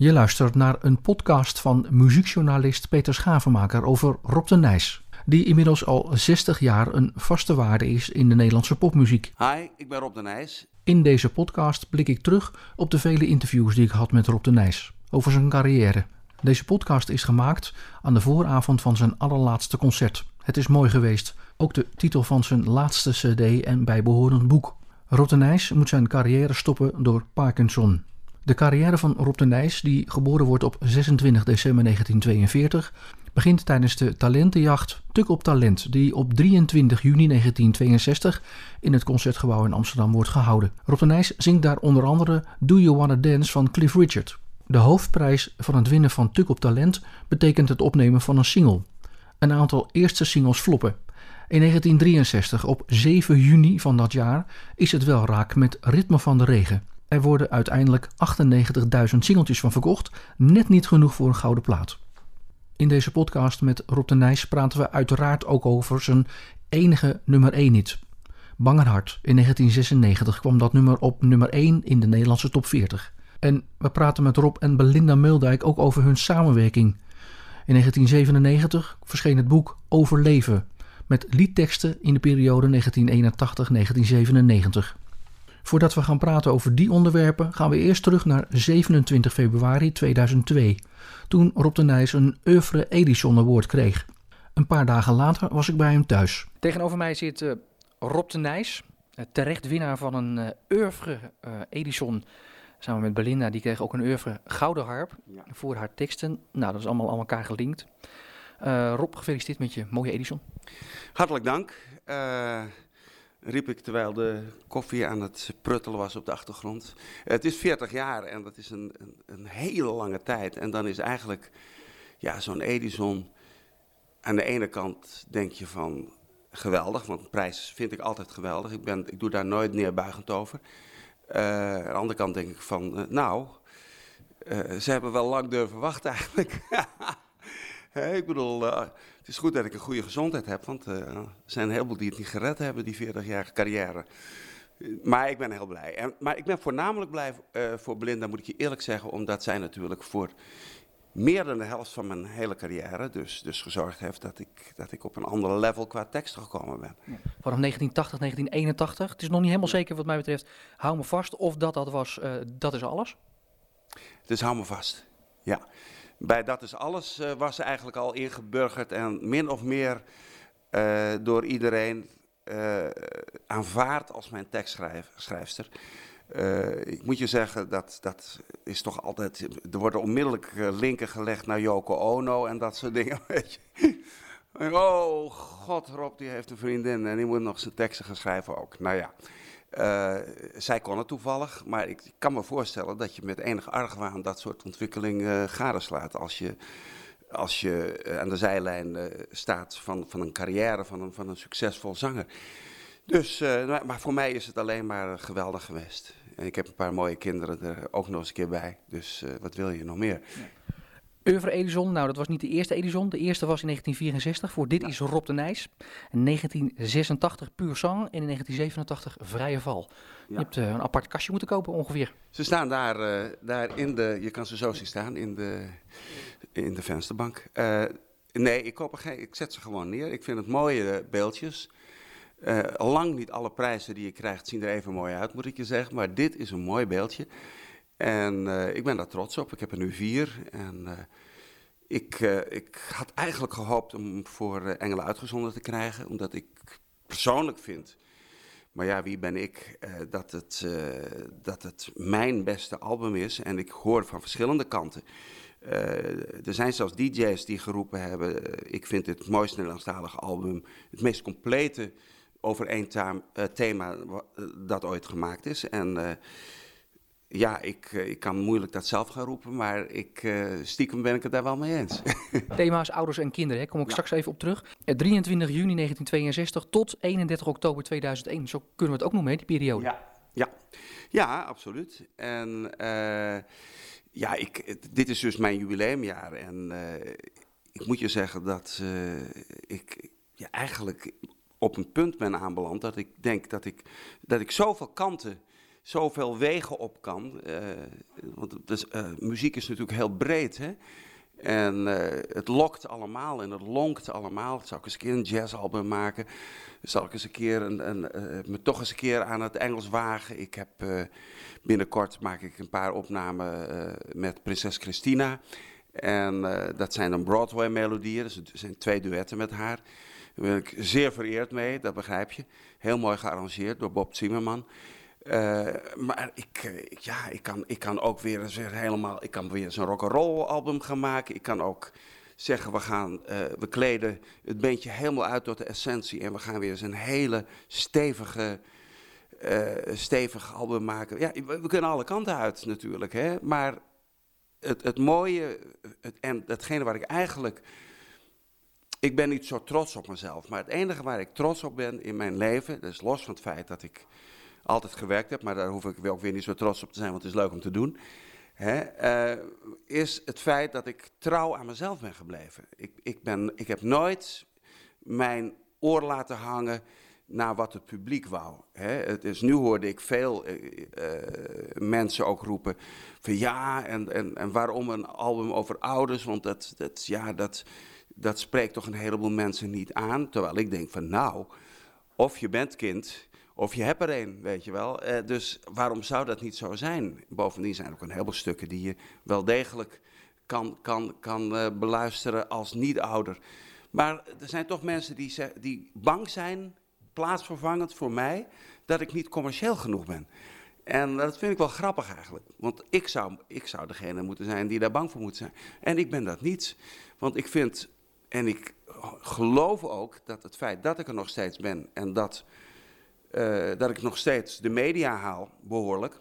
Je luistert naar een podcast van muziekjournalist Peter Schavenmaker over Rob de Nijs, die inmiddels al 60 jaar een vaste waarde is in de Nederlandse popmuziek. Hi, ik ben Rob de Nijs. In deze podcast blik ik terug op de vele interviews die ik had met Rob de Nijs over zijn carrière. Deze podcast is gemaakt aan de vooravond van zijn allerlaatste concert. Het is mooi geweest, ook de titel van zijn laatste CD en bijbehorend boek. Rob de Nijs moet zijn carrière stoppen door Parkinson. De carrière van Rob de Nijs, die geboren wordt op 26 december 1942, begint tijdens de talentenjacht Tuk op Talent, die op 23 juni 1962 in het Concertgebouw in Amsterdam wordt gehouden. Rob de Nijs zingt daar onder andere Do You Wanna Dance van Cliff Richard. De hoofdprijs van het winnen van Tuk op Talent betekent het opnemen van een single. Een aantal eerste singles floppen. In 1963, op 7 juni van dat jaar, is het wel raak met Ritme van de Regen. Er worden uiteindelijk 98.000 singeltjes van verkocht, net niet genoeg voor een gouden plaat. In deze podcast met Rob de Nijs praten we uiteraard ook over zijn enige nummer 1 hit. Bangerhart. In 1996 kwam dat nummer op nummer 1 in de Nederlandse top 40. En we praten met Rob en Belinda Muldijk ook over hun samenwerking. In 1997 verscheen het boek Overleven, met liedteksten in de periode 1981-1997. Voordat we gaan praten over die onderwerpen, gaan we eerst terug naar 27 februari 2002, toen Rob de Nijs een Oeuvre Edison Award kreeg. Een paar dagen later was ik bij hem thuis. Tegenover mij zit uh, Rob de Nijs, uh, terecht winnaar van een uh, Oeuvre Edison samen met Belinda. Die kreeg ook een Oeuvre Gouden Harp ja. voor haar teksten. Nou, dat is allemaal aan elkaar gelinkt. Rob, gefeliciteerd met je mooie Edison. Hartelijk dank riep ik terwijl de koffie aan het pruttelen was op de achtergrond. Het is 40 jaar en dat is een, een, een hele lange tijd. En dan is eigenlijk ja, zo'n Edison. Aan de ene kant denk je van geweldig, want prijs vind ik altijd geweldig. Ik, ben, ik doe daar nooit neerbuigend over. Uh, aan de andere kant denk ik van, uh, nou, uh, ze hebben wel lang durven wachten eigenlijk. ik bedoel, is goed dat ik een goede gezondheid heb, want uh, er zijn een heleboel die het niet gered hebben, die 40-jarige carrière. Maar ik ben heel blij. En, maar ik ben voornamelijk blij uh, voor Belinda, moet ik je eerlijk zeggen, omdat zij natuurlijk voor meer dan de helft van mijn hele carrière dus, dus gezorgd heeft dat ik, dat ik op een ander level qua tekst gekomen ben. Ja. Vanaf 1980, 1981, het is nog niet helemaal zeker wat mij betreft, hou me vast of dat dat was, uh, dat is alles? Het is hou me vast, ja bij Dat is Alles uh, was ze eigenlijk al ingeburgerd en min of meer uh, door iedereen uh, aanvaard als mijn tekstschrijfster. ik moet je zeggen, dat, dat is toch altijd. Er worden onmiddellijk linken gelegd naar Yoko Ono en dat soort dingen. Weet je. Oh, god, Rob die heeft een vriendin en die moet nog zijn teksten gaan schrijven ook. Nou ja. Uh, zij kon het toevallig, maar ik kan me voorstellen dat je met enige argwaan dat soort ontwikkeling uh, gadeslaat. Als je, als je uh, aan de zijlijn staat van, van een carrière, van een, van een succesvol zanger. Dus, maar voor mij is het alleen maar geweldig geweest. En ik heb een paar mooie kinderen er ook nog eens een keer bij. Dus wat wil je nog meer? Oeuvre Edison, nou dat was niet de eerste Edison. De eerste was in 1964 voor Dit is Rob de Nijs. In 1986 Puur Sang en in 1987 Vrije Val. Je hebt uh, een apart kastje moeten kopen ongeveer. Ze staan daar, uh, daar in de, je kan ze zo zien staan, in de, in de vensterbank. Uh, nee, ik, koop er geen, ik zet ze gewoon neer. Ik vind het mooie beeldjes. lang niet alle prijzen die je krijgt zien er even mooi uit, moet ik je zeggen. Maar dit is een mooi beeldje. En uh, ik ben daar trots op. Ik heb er nu vier. En uh, ik, uh, ik had eigenlijk gehoopt om voor Engelen uitgezonden te krijgen, omdat ik persoonlijk vind. Maar ja, wie ben ik? dat, het, dat het mijn beste album is. En ik hoor van verschillende kanten. er zijn zelfs DJ's die geroepen hebben: Ik vind het, het mooiste Nederlandstalige album het meest complete over één thema dat ooit gemaakt is. En ja, ik, eh, ik kan moeilijk dat zelf gaan roepen, maar ik, uh, stiekem ben ik het daar wel mee eens. Thema's ouders en kinderen, daar kom ik ja. straks even op terug. 23 eh, juni 1962 tot 31 oktober 2001, zo kunnen we het ook noemen, die periode. Ja, ja. ja absoluut. En uh, ja, ik, dit is dus mijn jubileumjaar en ik moet je zeggen dat ik ja, eigenlijk op een punt ben aanbeland dat ik denk dat ik, dat ik zoveel kanten zoveel wegen op kan. want dus, muziek is natuurlijk heel breed. Hè? En het lokt allemaal en het lonkt allemaal. Zou ik eens een keer een jazzalbum maken? Zal ik eens een keer een, me toch eens een keer aan het Engels wagen? Ik heb binnenkort maak ik een paar opnamen met prinses Christina. En dat zijn dan Broadway-melodieën. Dus er zijn twee duetten met haar. Daar ben ik zeer vereerd mee, dat begrijp je. Heel mooi gearrangeerd door Bob Zimmerman. Uh, maar ik, uh, ja, ik, kan, ik kan ook weer helemaal, ik kan weer eens een rock'n'roll album gaan maken. Ik kan ook zeggen, we gaan, uh, we kleden het beentje helemaal uit tot de essentie. En we gaan weer eens een hele stevige, stevig album maken. Ja, we, we, kunnen alle kanten uit natuurlijk. Hè? Maar het, het mooie, het, en datgene waar ik eigenlijk ik ben niet zo trots op mezelf. Maar het enige waar ik trots op ben in mijn leven, dat is los van het feit dat ik altijd gewerkt heb, maar daar hoef ik ook weer niet zo trots op te zijn, want het is leuk om te doen. Hè, uh, is het feit dat ik trouw aan mezelf ben gebleven. Ik, ik, ben, ik heb nooit mijn oor laten hangen naar wat het publiek wou. Hè. Het is, nu hoorde ik veel uh, uh, mensen ook roepen van ja, en, en, en waarom een album over ouders, want dat, dat, ja, dat, dat spreekt toch een heleboel mensen niet aan. Terwijl ik denk van nou, of je bent kind, of je hebt er een, weet je wel. Eh, dus waarom zou dat niet zo zijn? Bovendien zijn er ook een heleboel stukken die je wel degelijk kan, kan, kan uh, beluisteren als niet-ouder. Maar er zijn toch mensen die, die bang zijn, plaatsvervangend voor mij, dat ik niet commercieel genoeg ben. En dat vind ik wel grappig eigenlijk. Want ik zou, ik zou degene moeten zijn die daar bang voor moet zijn. En ik ben dat niet. Want ik vind en ik geloof ook dat het feit dat ik er nog steeds ben en dat, uh, dat ik nog steeds de media haal, behoorlijk,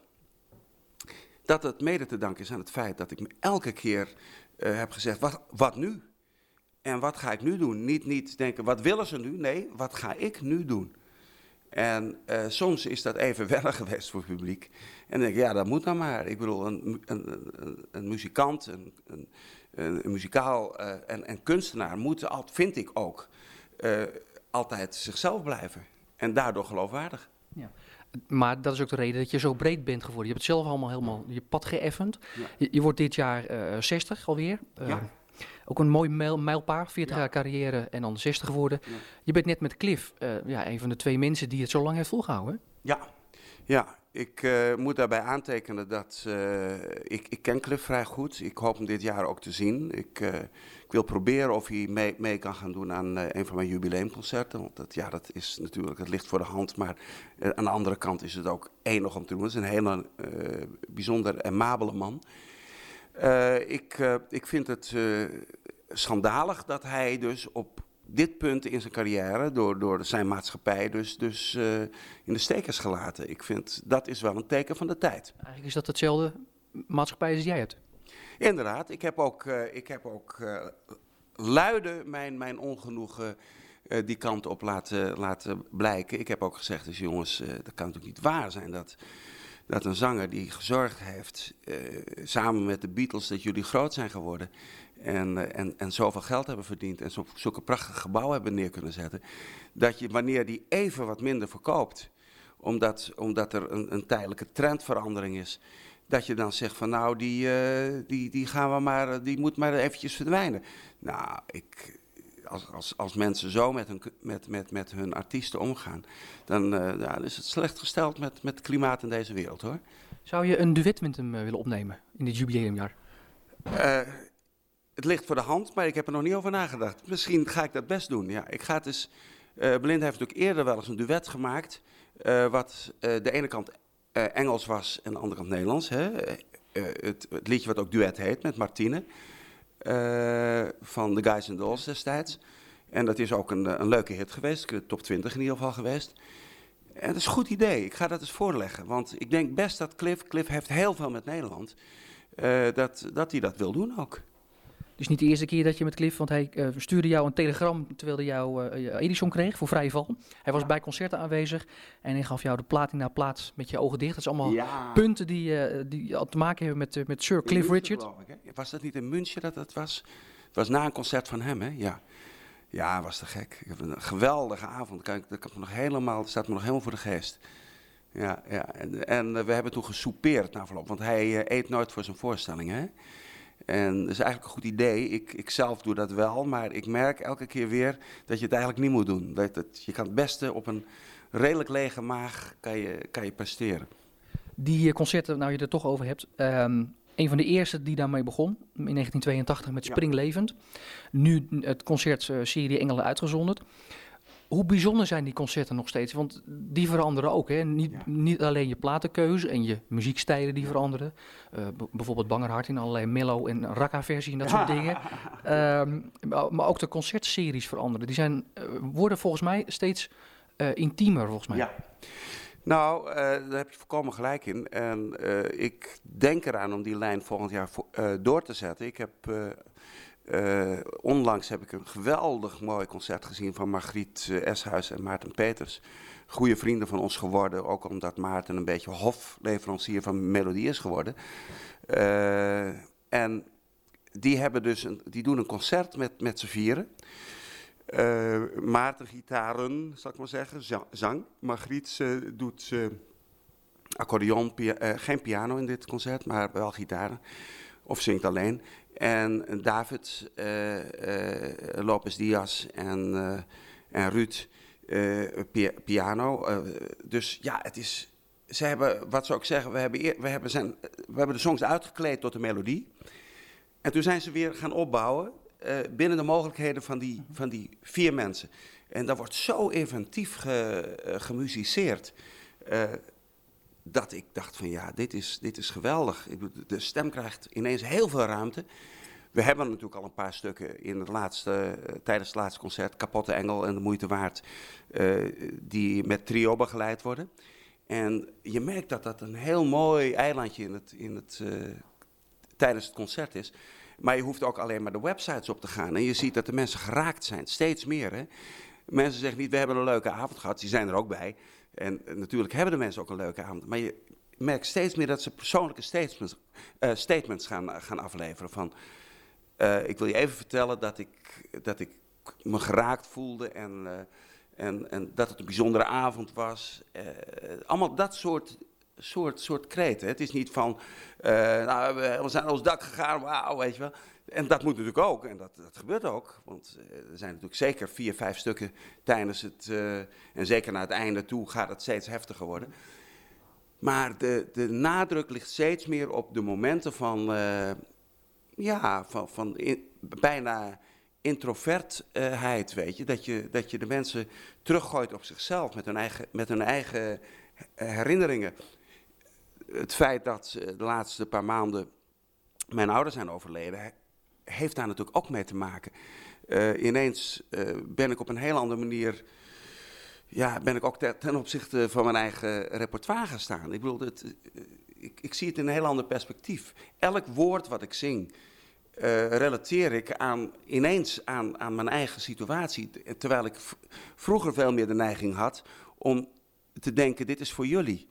dat het mede te danken is aan het feit dat ik me elke keer uh, heb gezegd, wat, wat nu? En wat ga ik nu doen? Niet, niet denken, wat willen ze nu? Nee, wat ga ik nu doen? En uh, soms is dat even wennen geweest voor het publiek. En dan denk ik, ja, dat moet dan maar. Ik bedoel, een, een, een, een muzikant, een, muzikaal en, en, kunstenaar moet, vind ik ook, altijd zichzelf blijven. En daardoor geloofwaardig. Ja. Maar dat is ook de reden dat je zo breed bent geworden. Je hebt het zelf allemaal helemaal je pad geëffend. Ja. Je, je, wordt dit jaar uh, 60 alweer. Ja. Ook een mooi mijl, mijlpaal, 40 jaar carrière en dan 60 geworden. Je bent net met Cliff, ja, een van de twee mensen die het zo lang heeft volgehouden. Ja, ja, ik uh, moet daarbij aantekenen dat uh, ik, ik ken Cliff vrij goed. Ik hoop hem dit jaar ook te zien. Ik, uh, ik wil proberen of hij mee, mee kan gaan doen aan een van mijn jubileumconcerten. Want dat, ja, dat is natuurlijk, het ligt voor de hand. Maar aan de andere kant is het ook enig om te doen. Het is een hele bijzonder amabele man. ik, ik vind het schandalig dat hij dus op dit punt in zijn carrière door, door zijn maatschappij dus, dus uh, in de steek is gelaten. Ik vind dat is wel een teken van de tijd. Eigenlijk is dat hetzelfde maatschappij als jij hebt. Inderdaad, ik heb ook, uh, ik heb ook uh, luide mijn, mijn ongenoegen die kant op laten, laten blijken. Ik heb ook gezegd, dus jongens, dat kan natuurlijk niet waar zijn dat, dat een zanger die gezorgd heeft, samen met de Beatles, dat jullie groot zijn geworden en, eh, en, en zoveel geld hebben verdiend en zo, zulke prachtige gebouwen hebben neer kunnen zetten, dat je wanneer die even wat minder verkoopt, omdat, omdat er een, een tijdelijke trendverandering is, dat je dan zegt van nou, die, uh, die, die, gaan we maar, die moet maar eventjes verdwijnen. Nou, ik, als, als, als mensen zo met hun, met, met, met hun artiesten omgaan, dan, uh, is het slecht gesteld met, met het klimaat in deze wereld hoor. Zou je een duet met hem willen opnemen in dit jubileumjaar? Uh, het ligt voor de hand, maar ik heb er nog niet over nagedacht. Misschien ga ik dat best doen. Ja, ik ga het eens. Uh, Belinda heeft natuurlijk eerder wel eens een duet gemaakt. Uh, wat uh, de ene kant Engels was en de andere kant Nederlands. Hè? Het, het, liedje wat ook duet heet met Martine. van The Guys and Dolls destijds. En dat is ook een, een leuke hit geweest. Top 20 in ieder geval geweest. En dat is een goed idee. Ik ga dat eens voorleggen. Want ik denk best dat Cliff, Cliff heeft heel veel met Nederland. dat, dat hij dat wil doen ook. Dus niet de eerste keer dat je met Cliff, want hij uh, stuurde jou een telegram terwijl hij jouw uh, Edison kreeg voor vrije val. Hij was bij concerten aanwezig en hij gaf jou de platina plaats met je ogen dicht. Dat is allemaal punten die, uh, die te maken hebben met, met Sir Cliff Richard. Ik, was dat niet in München dat het was? Het was na een concert van hem, hè? Ja. Ja, was te gek. Ik heb een geweldige avond. Kijk, dat kan me nog helemaal, staat me nog helemaal voor de geest. Ja, ja. En, en we hebben toen gesoupeerd na verloop, want hij eet nooit voor zijn voorstellingen. En dat is eigenlijk een goed idee. Ik, ik zelf doe dat wel, maar ik merk elke keer weer dat je het eigenlijk niet moet doen. Dat, dat, je kan het beste op een redelijk lege maag kan je, kan je presteren. Die concerten, nou je er toch over hebt, um, een van de eerste die daarmee begon, in 1982 met Springlevend. Nu het concert serie Engelen uitgezonderd. Hoe bijzonder zijn die concerten nog steeds? Want die veranderen ook. Hè? Niet, niet alleen je platenkeuze en je muziekstijlen die veranderen. Uh, bijvoorbeeld Bangerhart in allerlei mellow en rakka-versie en dat soort dingen. Ehm, maar ook de concertseries veranderen. Die zijn, uh, worden volgens mij steeds uh, intiemer, volgens mij. Ja. Nou, daar heb je volkomen gelijk in. En ik denk eraan om die lijn volgend jaar door te zetten. Ik heb uh, onlangs heb ik een geweldig mooi concert gezien van Margriet uh, Eshuis en Maarten Peters. Goede vrienden van ons geworden, ook omdat Maarten een beetje hofleverancier van melodie is geworden. Uh, en die, hebben dus die doen een concert met, met z'n vieren. Maarten gitaren, zal ik maar zeggen, zang. Margriet doet accordeon, geen piano in dit concert, maar wel gitaren. Of zingt alleen. En David uh, uh, Lopez Diaz en, en Ruud piano. dus ja, het is. Ze hebben, wat zou ik zeggen, we hebben, we, hebben zijn, we hebben de songs uitgekleed tot de melodie. En toen zijn ze weer gaan opbouwen binnen de mogelijkheden van die, van die vier mensen. En dat wordt zo inventief ge, gemusiceerd dat ik dacht van ja, dit is, dit is geweldig. De stem krijgt ineens heel veel ruimte. We hebben natuurlijk al een paar stukken in het laatste, eh, tijdens het laatste concert, Kapotte Engel en De Moeite Waard, uh, die met trio begeleid worden. En je merkt dat dat een heel mooi eilandje in het, in het, uh, tijdens het concert is. Maar je hoeft ook alleen maar de websites op te gaan. En je ziet dat de mensen geraakt zijn, steeds meer. Hè? Mensen zeggen niet, we hebben een leuke avond gehad, die zijn er ook bij. En natuurlijk hebben de mensen ook een leuke avond. Maar je merkt steeds meer dat ze persoonlijke statements, uh, statements gaan, gaan afleveren. Van, uh, ik wil je even vertellen dat ik, dat ik me geraakt voelde en, en, en dat het een bijzondere avond was. allemaal dat soort, soort, soort kreten. Het is niet van, nou, we, zijn ons dak gegaan, wauw, weet je wel. En dat moet natuurlijk ook, en dat, dat gebeurt ook. Want uh, er zijn natuurlijk zeker vier, vijf stukken tijdens het. Uh, en zeker naar het einde toe gaat het steeds heftiger worden. Maar de, de nadruk ligt steeds meer op de momenten van. Ja, van, van bijna introvertheid, weet je. Dat, je. dat je de mensen teruggooit op zichzelf met hun eigen, met hun eigen herinneringen. Het feit dat de laatste paar maanden mijn ouders zijn overleden, heeft daar natuurlijk ook mee te maken. Uh, ineens uh, ben ik op een heel andere manier. Ja, ben ik ook ten opzichte van mijn eigen repertoire gaan staan. Ik bedoel, uh, ik, ik, zie het in een heel ander perspectief. Elk woord wat ik zing, relateer ik aan, ineens aan, aan mijn eigen situatie. Terwijl ik vroeger veel meer de neiging had om te denken: dit is voor jullie.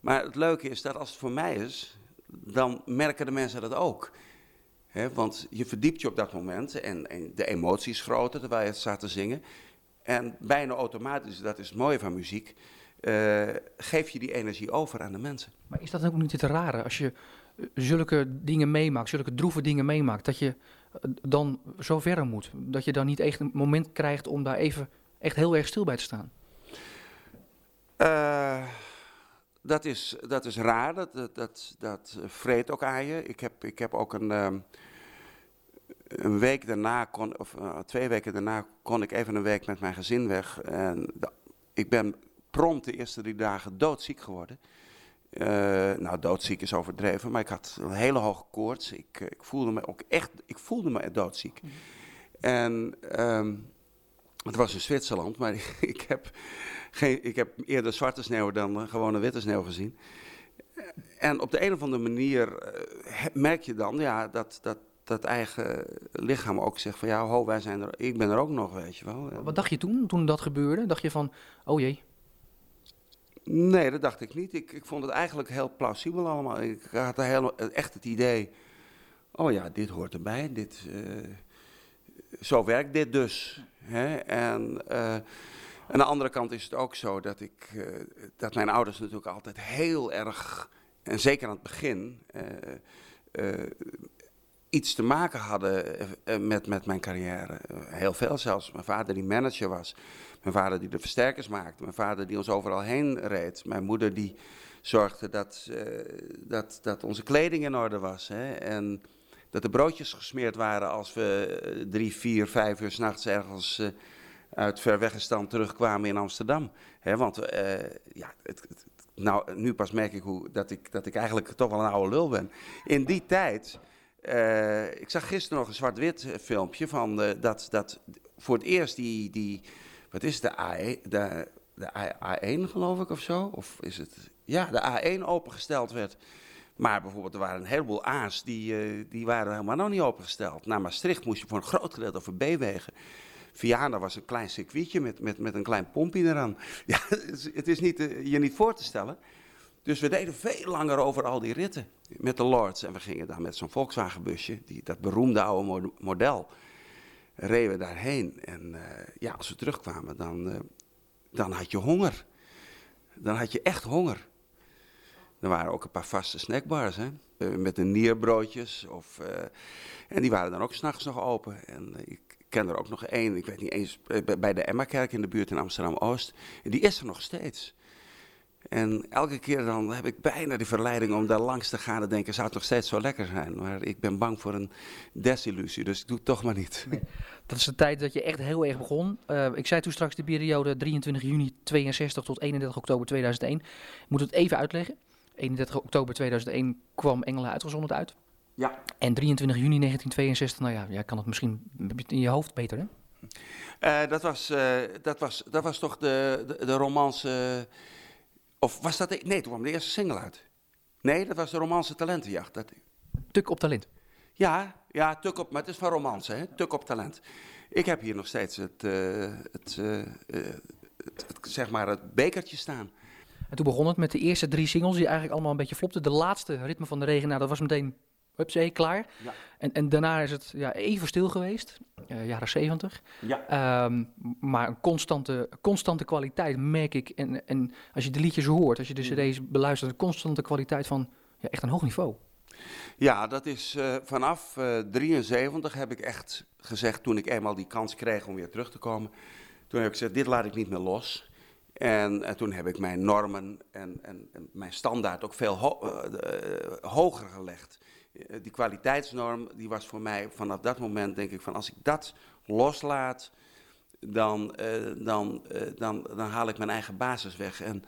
Maar het leuke is dat als het voor mij is, dan merken de mensen dat ook want je verdiept je op dat moment en, en, de emotie is groter terwijl je het staat te zingen. En bijna automatisch, dat is het mooie van muziek, uh, geef je die energie over aan de mensen. Maar is dat ook niet het rare als je eh, zulke dingen meemaakt, zulke droeve dingen meemaakt, dat je eh, dan zo verder moet? Dat je dan niet echt een moment krijgt om daar even echt heel erg stil bij te staan? Uh, dat is, dat is raar, dat, dat, dat, dat vreet ook aan je. Ik heb, ik heb ook een, ehm, een week daarna, kon, of uh, twee weken daarna, kon ik even een week met mijn gezin weg. En ik ben prompt de eerste drie dagen doodziek geworden. Uh, nou, doodziek is overdreven, maar ik had een hele hoge koorts. Ik, ik voelde me ook echt, ik voelde me doodziek. Mm. En um, het was in Zwitserland, maar ik heb geen, ik heb eerder zwarte sneeuw dan gewone witte sneeuw gezien. En op de een of andere manier eh, merk je dan ja, dat, dat dat eigen lichaam ook zegt van ja, ho, wij zijn er, ik ben er ook nog, weet je wel. Wat dacht je toen, toen dat gebeurde? Dacht je van, oh jee? Nee, dat dacht ik niet. Ik, ik vond het eigenlijk heel plausibel allemaal. Ik had heel, echt het idee, oh ja, dit hoort erbij, dit, uh, zo werkt dit dus. Hè? En... Uh, Aan de andere kant is het ook zo dat, ik, eh, dat mijn ouders natuurlijk altijd heel erg, en zeker aan het begin, uh, iets te maken hadden met, met mijn carrière. heel veel zelfs. Mijn vader die manager was. Mijn vader die de versterkers maakte. Mijn vader die ons overal heen reed. Mijn moeder die zorgde dat, dat, dat onze kleding in orde was. Hè? En dat de broodjes gesmeerd waren als we drie, vier, vijf uur s'nachts ergens uit verweggestand terugkwamen in Amsterdam. want uh, ja, het, nou, nu pas merk ik hoe, dat, ik, dat ik eigenlijk toch wel een oude lul ben. In die tijd, uh, ik zag gisteren nog een zwart-wit filmpje van dat, dat voor het eerst die, die wat is de A1, de, de A1 geloof ik of zo? Of is het, ja, de A1 opengesteld werd. Maar bijvoorbeeld, er waren een heleboel A's die, die waren helemaal nog niet opengesteld. Naar Maastricht moest je voor een groot gedeelte over B-wegen. Viana was een klein circuitje met, met, met een klein pompje eraan. Ja, het is niet, uh, je niet voor te stellen. Dus we deden veel langer over al die ritten met de Lords. En we gingen dan met zo'n Volkswagen busje, die, dat beroemde oude model, reden we daarheen. En uh, ja, als we terugkwamen, dan, uh, dan had je honger. Dan had je echt honger. Er waren ook een paar vaste snackbars, hè? met de nierbroodjes. Of, en die waren dan ook s'nachts nog open. En ik, ken er ook nog één, ik weet niet eens, eh, bij de Emma-kerk in de buurt in Amsterdam-Oost. Die is er nog steeds. En elke keer dan heb ik bijna de verleiding om daar langs te gaan en denken, zou het nog steeds zo lekker zijn? Maar ik ben bang voor een desillusie, dus ik doe het toch maar niet. Dat is de tijd dat je echt heel erg begon. Uh, ik zei toen straks de periode 23 juni 62 tot 31 oktober 2001. Ik moet het even uitleggen. 31 oktober 2001 kwam Engelen uitgezonderd uit. Ja. En 23 juni 1962, nou ja, jij kan het misschien in je hoofd beter, hè? Uh, dat, was, uh, dat, was, dat was toch de, de, de romance. of was dat. De, nee, toen kwam de eerste single uit. Nee, dat was de romance Talentenjacht. Dat... Tuk op talent. Ja, ja, tuk op, maar het is van romance, hè? Tuk op talent. Ik heb hier nog steeds het, het, het, het, zeg maar het bekertje staan. En toen begon het met de eerste drie singles die eigenlijk allemaal een beetje flopten. De laatste, Ritme van de Regen, nou, dat was meteen Hupsee, klaar. Ja. En, en daarna is het ja, even stil geweest, uh, jaren 70. Ja. Um, maar een constante, constante kwaliteit merk ik. En, en als je de liedjes hoort, als je de mm. cd's beluistert, een constante kwaliteit van ja, echt een hoog niveau. Ja, dat is uh, vanaf uh, 73 heb ik echt gezegd, toen ik eenmaal die kans kreeg om weer terug te komen. Toen heb ik gezegd, dit laat ik niet meer los. En, en, toen heb ik mijn normen en, en, en mijn standaard ook veel ho uh, hoger gelegd. Eh, die kwaliteitsnorm, die was voor mij vanaf dat moment, denk ik, van als ik dat loslaat, dan, uh, dan, uh, dan, dan haal ik mijn eigen basis weg. En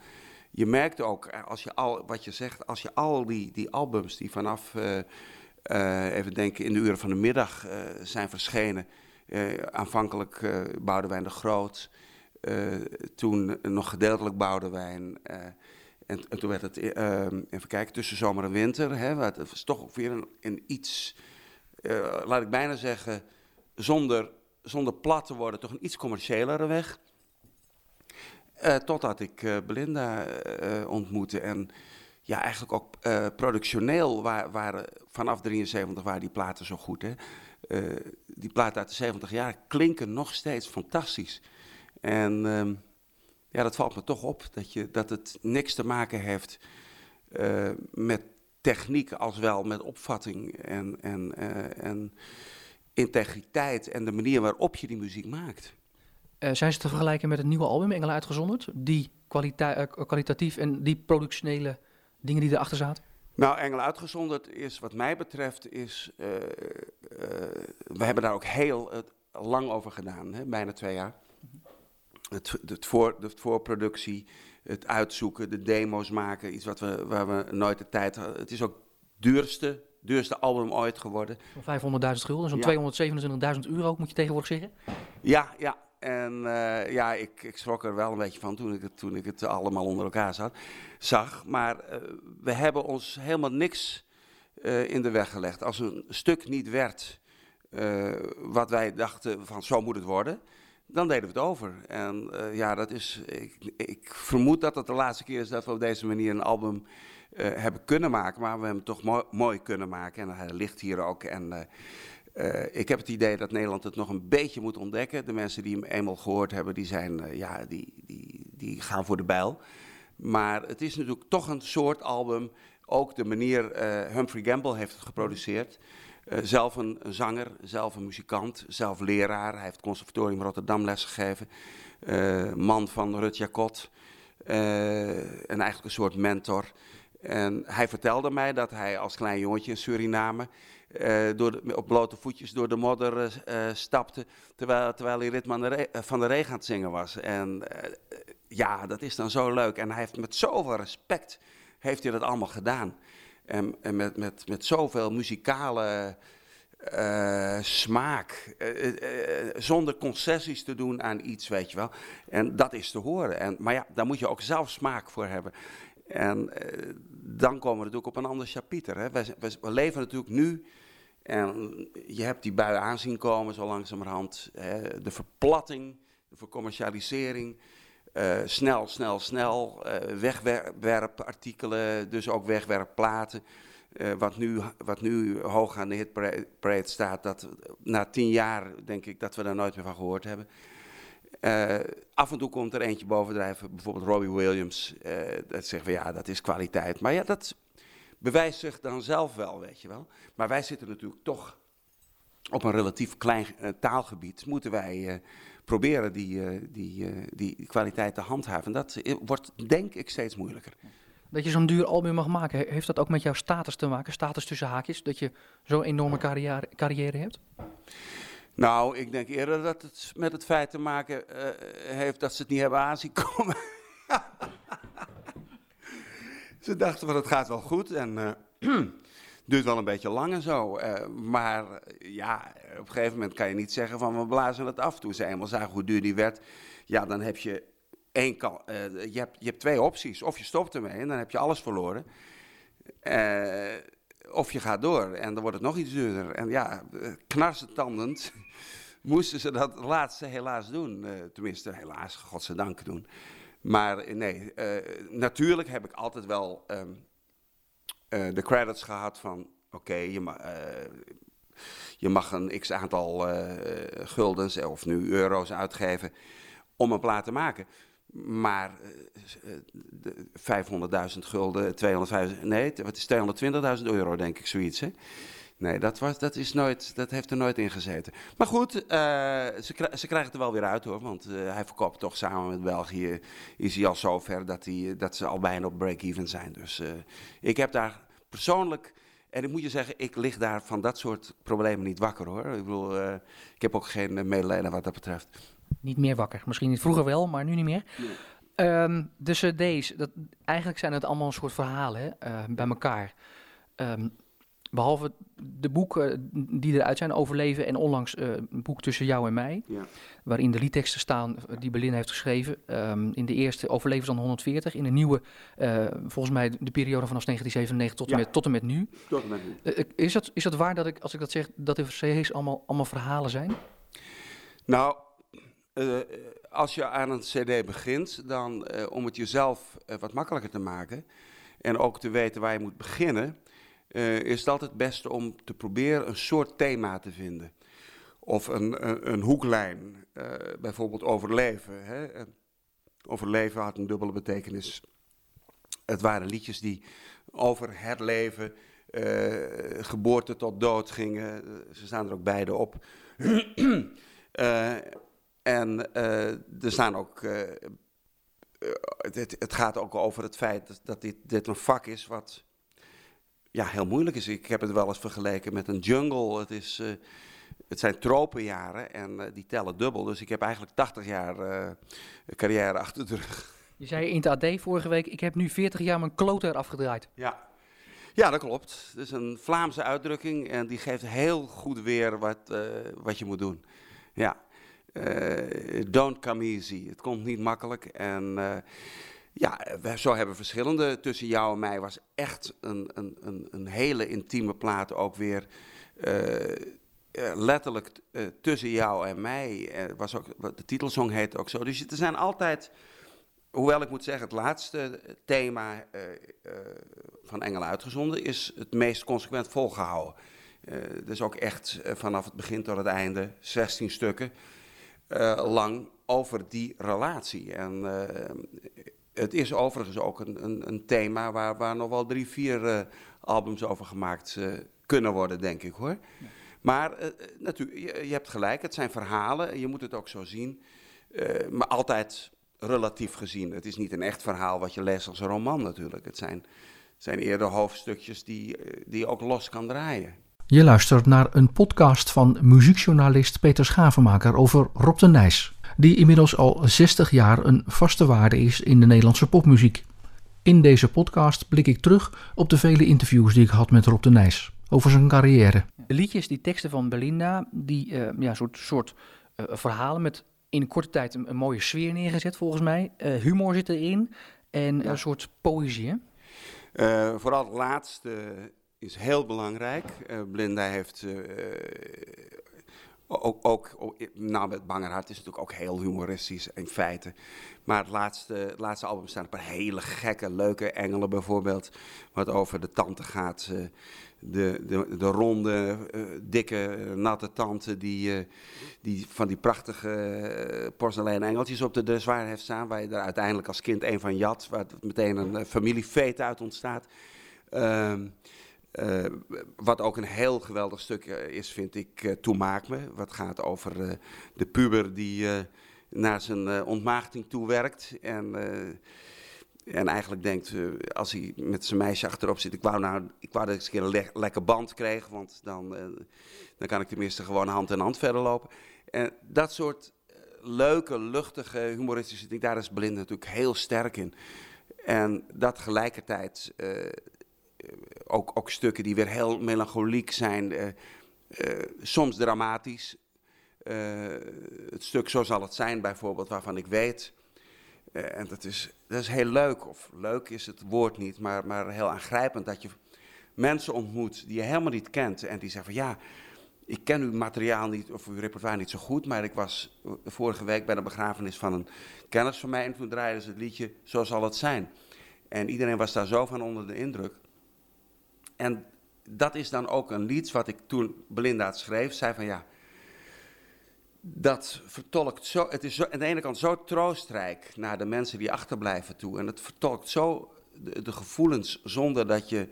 je merkt ook, als je al, wat je zegt, als je al die, die albums die vanaf, even denken, in de uren van de middag zijn verschenen, aanvankelijk Boudewijn de Groot, toen nog gedeeltelijk Boudewijn. En, en, toen werd het, uh, even kijken, tussen zomer en winter. Hè, het was toch weer een, een iets, uh, laat ik bijna zeggen, zonder, zonder plat te worden, toch een iets commerciëlere weg. Uh, totdat ik Belinda ontmoette. En ja, eigenlijk ook productioneel waren, waren vanaf 73 waren die platen zo goed. Hè. die platen uit de 70 jaar klinken nog steeds fantastisch. En ehm, ja, dat valt me toch op. Dat, je, dat het niks te maken heeft uh, met techniek als wel met opvatting en, en, uh, en integriteit en de manier waarop je die muziek maakt. Uh, zijn ze te vergelijken met het nieuwe album Engelen uitgezonderd? Die kwalita kwalitatief en die productionele dingen die erachter zaten? Nou, Engelen uitgezonderd is wat mij betreft, is, we hebben daar ook heel lang over gedaan, hè, bijna twee jaar het, het voor, de voorproductie, het uitzoeken, de demo's maken. Iets wat we, waar we nooit de tijd hadden. Het is ook duurste, duurste album ooit geworden. 500.000 gulden, zo'n ja. 227.000 euro moet je tegenwoordig zeggen. Ja, ja. En uh, ja, ik, ik schrok er wel een beetje van toen ik het, toen ik het allemaal onder elkaar zat, zag. Maar uh, we hebben ons helemaal niks uh, in de weg gelegd. Als een stuk niet werd wat wij dachten van zo moet het worden dan deden we het over. En uh, ja, dat is, ik, ik, vermoed dat het de laatste keer is dat we op deze manier een album uh, hebben kunnen maken. Maar we hebben het toch mooi, kunnen maken. En hij ligt hier ook. En Uh, ik heb het idee dat Nederland het nog een beetje moet ontdekken. De mensen die hem eenmaal gehoord hebben, die, zijn, ja, die, die, die gaan voor de bijl. Maar het is natuurlijk toch een soort album. Ook de manier, Humphrey Gamble heeft het geproduceerd. Zelf een, zanger, zelf een muzikant, zelf leraar. Hij heeft conservatorium Rotterdam lesgegeven. man van Rut Jacot. en eigenlijk een soort mentor. En hij vertelde mij dat hij als klein jongetje in Suriname uh, door op blote voetjes door de modder uh, stapte, terwijl, terwijl hij ritme de van de regen aan het zingen was. En uh, ja, dat is dan zo leuk. En hij heeft met zoveel respect heeft hij dat allemaal gedaan. En, en met, met, met zoveel muzikale smaak, zonder concessies te doen aan iets, weet je wel. En dat is te horen. En, maar ja, daar moet je ook zelf smaak voor hebben. En dan komen we natuurlijk op een ander chapiter. Hè. We, leven natuurlijk nu en je hebt die bui aanzien komen zo langzamerhand. Hè, de verplatting, de vercommercialisering. Uh, snel, snel, snel. Uh, wegwerpartikelen, dus ook wegwerpplaten. Uh, wat, nu, wat nu hoog aan de hitparade staat, dat na tien jaar denk ik dat we daar nooit meer van gehoord hebben. af en toe komt er eentje bovendrijven, bijvoorbeeld Robbie Williams. dat zeggen we ja, dat is kwaliteit. Maar ja, dat bewijst zich dan zelf wel, weet je wel. Maar wij zitten natuurlijk toch op een relatief klein taalgebied. Moeten wij proberen die, uh, die, die kwaliteit te handhaven. En dat wordt denk ik steeds moeilijker. Dat je zo'n duur album mag maken, heeft dat ook met jouw status te maken? Status tussen haakjes, dat je zo'n enorme carrière, carrière hebt? Nou, ik denk eerder dat het met het feit te maken heeft dat ze het niet hebben aanzien komen. Ze dachten van het gaat wel goed en duurt wel een beetje lang en zo. Uh, maar ja, op een gegeven moment kan je niet zeggen van we blazen het af. Toen ze eenmaal zagen hoe duur die werd, ja dan heb je één kan, uh, je, hebt, je hebt twee opties. Of je stopt ermee en dan heb je alles verloren. of je gaat door en dan wordt het nog iets duurder. En ja, knarsetandend moesten ze dat laatste helaas doen. tenminste, helaas, godzijdank doen. Maar nee, natuurlijk heb ik altijd wel uh, de credits gehad van oké, je, uh, je, mag een x aantal guldens of nu euro's uitgeven om een plaat te maken. Maar 500.000 gulden, 250, nee, wat is 220.000 euro denk ik, zoiets hè. Nee, dat, was, dat, is nooit, dat heeft er nooit in gezeten. Maar goed, uh, ze, ze krijgen het er wel weer uit hoor. Want uh, hij verkoopt toch samen met België. Is hij al zover dat, hij, dat ze al bijna op break-even zijn. Dus uh, ik heb daar persoonlijk. En ik moet je zeggen, ik lig daar van dat soort problemen niet wakker hoor. Ik bedoel, ik heb ook geen medelijden wat dat betreft. Niet meer wakker. Misschien niet vroeger wel, maar nu niet meer. Nee. Um, de cd's, dat, eigenlijk zijn het allemaal een soort verhalen bij elkaar. Um, Behalve de boeken die eruit zijn, Overleven en onlangs uh, een boek tussen jou en mij. Ja. Waarin de liedteksten staan eh, die Berlin heeft geschreven. Um, in de eerste Overleven dan 140. In de nieuwe, uh, volgens mij de periode vanaf 1997 tot, ja. en, met, tot en met nu. Tot en met nu. Uh, is, dat, is dat waar dat ik, als ik dat zeg, dat de CD's allemaal, allemaal verhalen zijn? Nou, als je aan een CD begint, dan om het jezelf wat makkelijker te maken. En ook te weten waar je moet beginnen uh, is het altijd het beste om te proberen een soort thema te vinden. Of een, een, een hoeklijn, uh, bijvoorbeeld overleven. Hè. Overleven had een dubbele betekenis. Het waren liedjes die over het leven, uh, geboorte tot dood gingen. Ze staan er ook beide op. en er staan ook het, het, gaat ook over het feit dat dit, dit, een vak is wat ja, heel moeilijk is. Ik heb het wel eens vergeleken met een jungle. Het, is, uh, het zijn tropenjaren en uh, die tellen dubbel. Dus ik heb eigenlijk 80 jaar uh, carrière achter de rug. Je zei in het AD vorige week, ik heb nu 40 jaar mijn kloot afgedraaid. Ja. ja, dat klopt. Het is een Vlaamse uitdrukking en die geeft heel goed weer wat, wat je moet doen. Ja. don't come easy. Het komt niet makkelijk en ja, zo hebben verschillende. Tussen jou en mij was echt een, een, een, een hele intieme plaat ook weer. Uh, letterlijk uh, tussen jou en mij. was ook, de titelsong heet ook zo. Dus er zijn altijd, hoewel ik moet zeggen, het laatste thema van Engelen uitgezonden is het meest consequent volgehouden. dus ook echt vanaf het begin tot het einde, 16 stukken lang over die relatie. En het is overigens ook een, een, een thema waar, waar nog wel drie, vier albums over gemaakt kunnen worden, denk ik hoor. Maar uh, natuurlijk, je, je, hebt gelijk, het zijn verhalen, je moet het ook zo zien. Uh, maar altijd relatief gezien. Het is niet een echt verhaal wat je leest als een roman natuurlijk. Het zijn, zijn eerder hoofdstukjes die, die je ook los kan draaien. Je luistert naar een podcast van muziekjournalist Peter Schavenmaker over Rob de Nijs, die inmiddels al 60 jaar een vaste waarde is in de Nederlandse popmuziek. In deze podcast blik ik terug op de vele interviews die ik had met Rob de Nijs over zijn carrière. De liedjes, die teksten van Belinda, die uh, ja, soort, soort uh, verhalen met in een korte tijd een, een, mooie sfeer neergezet volgens mij. Uh, humor zit erin en ja. een soort poëzie. vooral het laatste is heel belangrijk. Belinda heeft ook, ook, nou, met Bangerhart is natuurlijk ook heel humoristisch in feite. Maar het laatste, het laatste album staan een paar hele gekke, leuke engelen bijvoorbeeld. Wat over de tante gaat. Uh, de, de, de ronde, uh, dikke, natte tante die, die van die prachtige porseleinen engeltjes op de, zwaar heeft staan. Waar je er uiteindelijk als kind een van jat. Waar meteen een familiefeet uit ontstaat. Ehm, uh, wat ook een heel geweldig stuk is, vind ik, uh, Maak Me. Wat gaat over de puber die naar zijn ontmaagding toe werkt. En, en eigenlijk denkt, als hij met zijn meisje achterop zit... ik wou, nou, ik wou dat ik eens een keer een le lekker band kreeg... want dan, dan kan ik tenminste gewoon hand in hand verder lopen. En dat soort leuke, luchtige, humoristische dingen... daar is Belinda natuurlijk heel sterk in. En dat tegelijkertijd ook, ook stukken die weer heel melancholiek zijn, uh, uh, soms dramatisch. Het stuk Zo zal het zijn bijvoorbeeld, waarvan ik weet, en dat is, dat is heel leuk, of leuk is het woord niet, maar, maar heel aangrijpend dat je mensen ontmoet die je helemaal niet kent en die zeggen van ja, ik ken uw materiaal niet of uw repertoire niet zo goed, maar ik was vorige week bij de begrafenis van een kennis van mij en toen draaiden ze het liedje Zo zal het zijn. En iedereen was daar zo van onder de indruk. En dat is dan ook een lied wat ik toen Belinda schreef, zei van ja, dat vertolkt zo, het is zo, aan de ene kant zo troostrijk naar de mensen die achterblijven toe. En het vertolkt zo de, gevoelens zonder dat, je,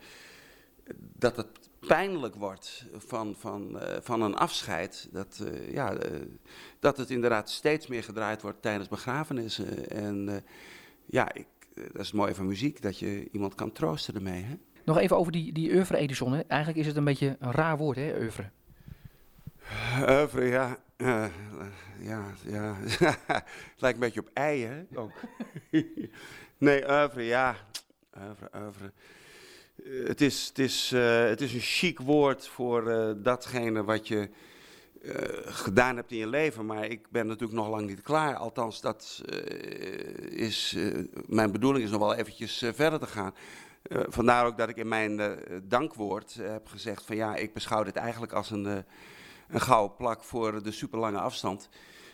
dat het pijnlijk wordt van, van, uh, van een afscheid. Dat, uh, ja, uh, dat het inderdaad steeds meer gedraaid wordt tijdens begrafenissen. En ja, ik, dat is het mooie van muziek, dat je iemand kan troosten ermee. Hè? Nog even over die, die oeuvre Edison. Hè. Eigenlijk is het een beetje een raar woord, hè, oeuvre. Oeuvre, ja. Uh, ja, ja. het lijkt een beetje op ei, hè? Ook. nee, oeuvre, ja. Oeuvre, oeuvre. Uh, het, is, het, is, uh, het is een chic woord voor datgene wat je gedaan hebt in je leven. Maar ik ben natuurlijk nog lang niet klaar. Althans, dat is... mijn bedoeling is nog wel eventjes verder te gaan. Uh, vandaar ook dat ik in mijn uh, dankwoord uh, heb gezegd van ja, ik beschouw dit eigenlijk als een, een gouden plak voor de superlange afstand.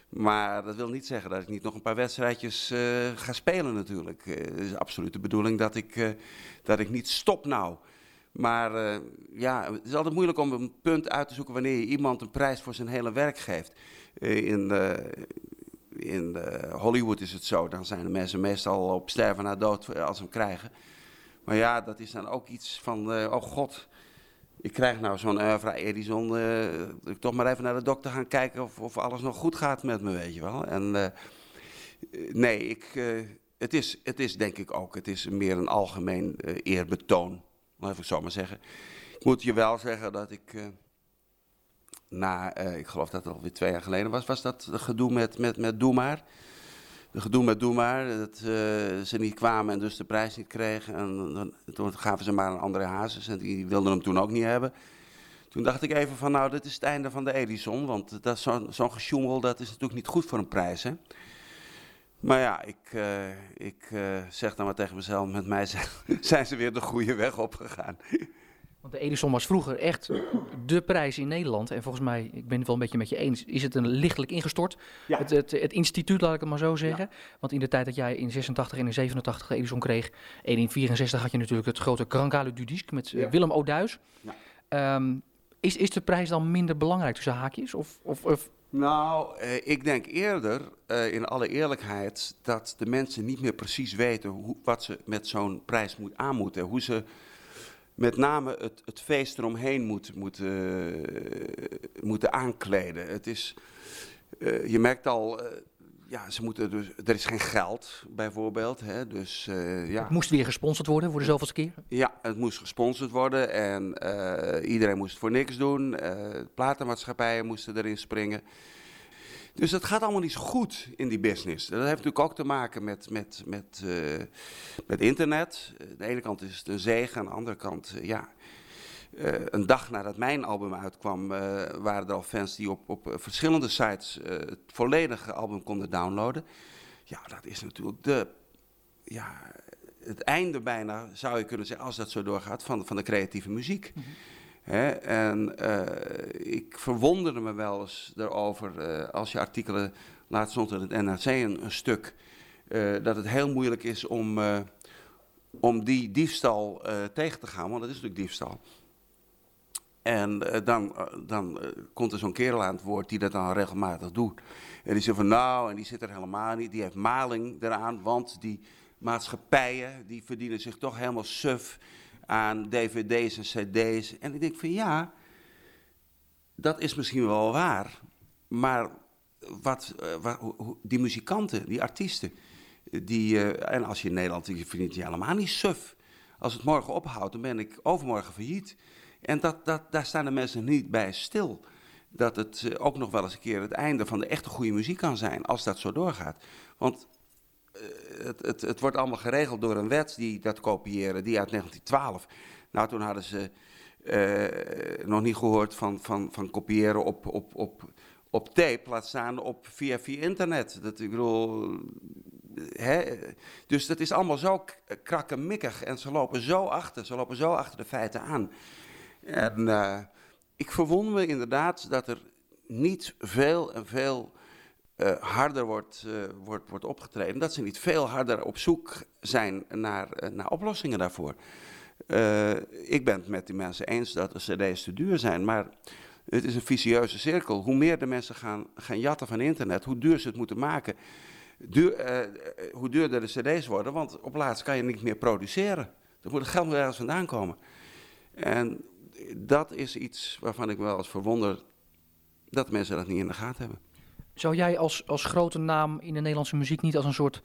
Maar dat wil niet zeggen dat ik niet nog een paar wedstrijdjes ga spelen natuurlijk. het is absoluut de bedoeling dat ik, dat ik niet stop nou. Maar ja, het is altijd moeilijk om een punt uit te zoeken wanneer je iemand een prijs voor zijn hele werk geeft. in in Hollywood is het zo, dan zijn de mensen meestal op sterven na dood als ze hem krijgen. Maar ja, dat is dan ook iets van, uh, oh god, ik krijg nou zo'n Oeuvre Edison, uh, ik toch maar even naar de dokter gaan kijken of, of alles nog goed gaat met me, weet je wel. En uh, nee, ik, het, is, het is denk ik ook, het is meer een algemeen eerbetoon, laat ik zo maar zeggen. Ik moet je wel zeggen dat ik na, ik geloof dat het alweer twee jaar geleden was, was dat gedoe met, met, met Doe Maar de gedoe met Doe maar, dat uh, ze niet kwamen en dus de prijs niet kregen. En dan, toen gaven ze maar een andere Hazes en die wilden hem toen ook niet hebben. Toen dacht ik even van, nou, dit is het einde van de Edison, want dat zo'n zo gesjoemel, dat is natuurlijk niet goed voor een prijs, hè. Maar ja, ik, uh, ik uh, zeg dan maar tegen mezelf, met mij zijn, zijn ze weer de goede weg opgegaan. Want de Edison was vroeger echt de prijs in Nederland. En volgens mij, ik ben het wel een beetje met je eens, is het een lichtelijk ingestort. Ja. Het, het, het, instituut, laat ik het maar zo zeggen. Ja. Want in de tijd dat jij in 86 en in 87 de Edison kreeg, en in 64 had je natuurlijk het grote Krankale Dudisk met uh, Willem Oduis. Um, Is, is de prijs dan minder belangrijk tussen haakjes? Of, of, of Nou, eh, ik denk eerder, eh, in alle eerlijkheid, dat de mensen niet meer precies weten hoe, wat ze met zo'n prijs moet, aan moeten. Hoe ze met name het, het feest eromheen moet, moeten, eh, moeten aankleden. Het is, eh, je merkt al, eh, ja, ze moeten dus, er is geen geld bijvoorbeeld. Hè, dus ja. het moest weer gesponsord worden voor de zoveelste keer? Ja, het moest gesponsord worden en iedereen moest voor niks doen. platenmaatschappijen moesten erin springen. Dus het gaat allemaal niet zo goed in die business. Dat heeft natuurlijk ook te maken met, met, met, eh, met internet. Aan de ene kant is het een zegen, aan de andere kant, eh, ja. eh, een dag nadat mijn album uitkwam, eh, waren er al fans die op, op eh, verschillende sites eh, het volledige album konden downloaden. Ja, dat is natuurlijk de, ja, het einde bijna, zou je kunnen zeggen, als dat zo doorgaat, van, van de creatieve muziek. En eh, ik verwonderde me wel eens erover, eh, als je artikelen, laatst stond in het NRC een, stuk, eh, dat het heel moeilijk is om, om die diefstal tegen te gaan, want dat is natuurlijk diefstal. En dan, dan komt er zo'n kerel aan het woord die dat dan regelmatig doet. En die zegt van nou, en die zit er helemaal niet, die heeft maling eraan, want die maatschappijen, die verdienen zich toch helemaal suf aan dvd's en cd's. En ik denk van ja, dat is misschien wel waar, maar wat, eh, wa- hoe- hoe- die muzikanten, die artiesten, eh, die, eh, en als je in Nederland, je verdient je helemaal niet suf. Als het morgen ophoudt, dan ben ik overmorgen failliet. En dat, dat, daar staan de mensen niet bij stil. Dat het ook nog wel eens een keer het einde van de echte goede muziek kan zijn, als dat zo doorgaat. Want het, het, het wordt allemaal geregeld door een wet die dat kopiëren, die uit 1912. Nou, toen hadden ze eh, nog niet gehoord van, van, van kopiëren op, op, op, op tape, laat staan op, via, via internet. Dat, ik bedoel, hè? Dus dat is allemaal zo krakkemikkig en ze lopen zo achter, ze lopen zo achter de feiten aan. En eh, ik verwonder me inderdaad dat er niet veel en veel eh, harder wordt, eh, wordt, wordt opgetreden. Dat ze niet veel harder op zoek zijn naar, eh, naar oplossingen daarvoor. Ik ben het met die mensen eens dat de cd's te duur zijn, maar het is een vicieuze cirkel. Hoe meer de mensen gaan, gaan jatten van internet, hoe duur ze het moeten maken, duur, hoe duurder de cd's worden, want op laatst kan je niet meer produceren. Er moet het geld ergens vandaan komen. En dat is iets waarvan ik wel eens verwonder dat mensen dat niet in de gaten hebben. Zou jij als, als grote naam in de Nederlandse muziek niet als een soort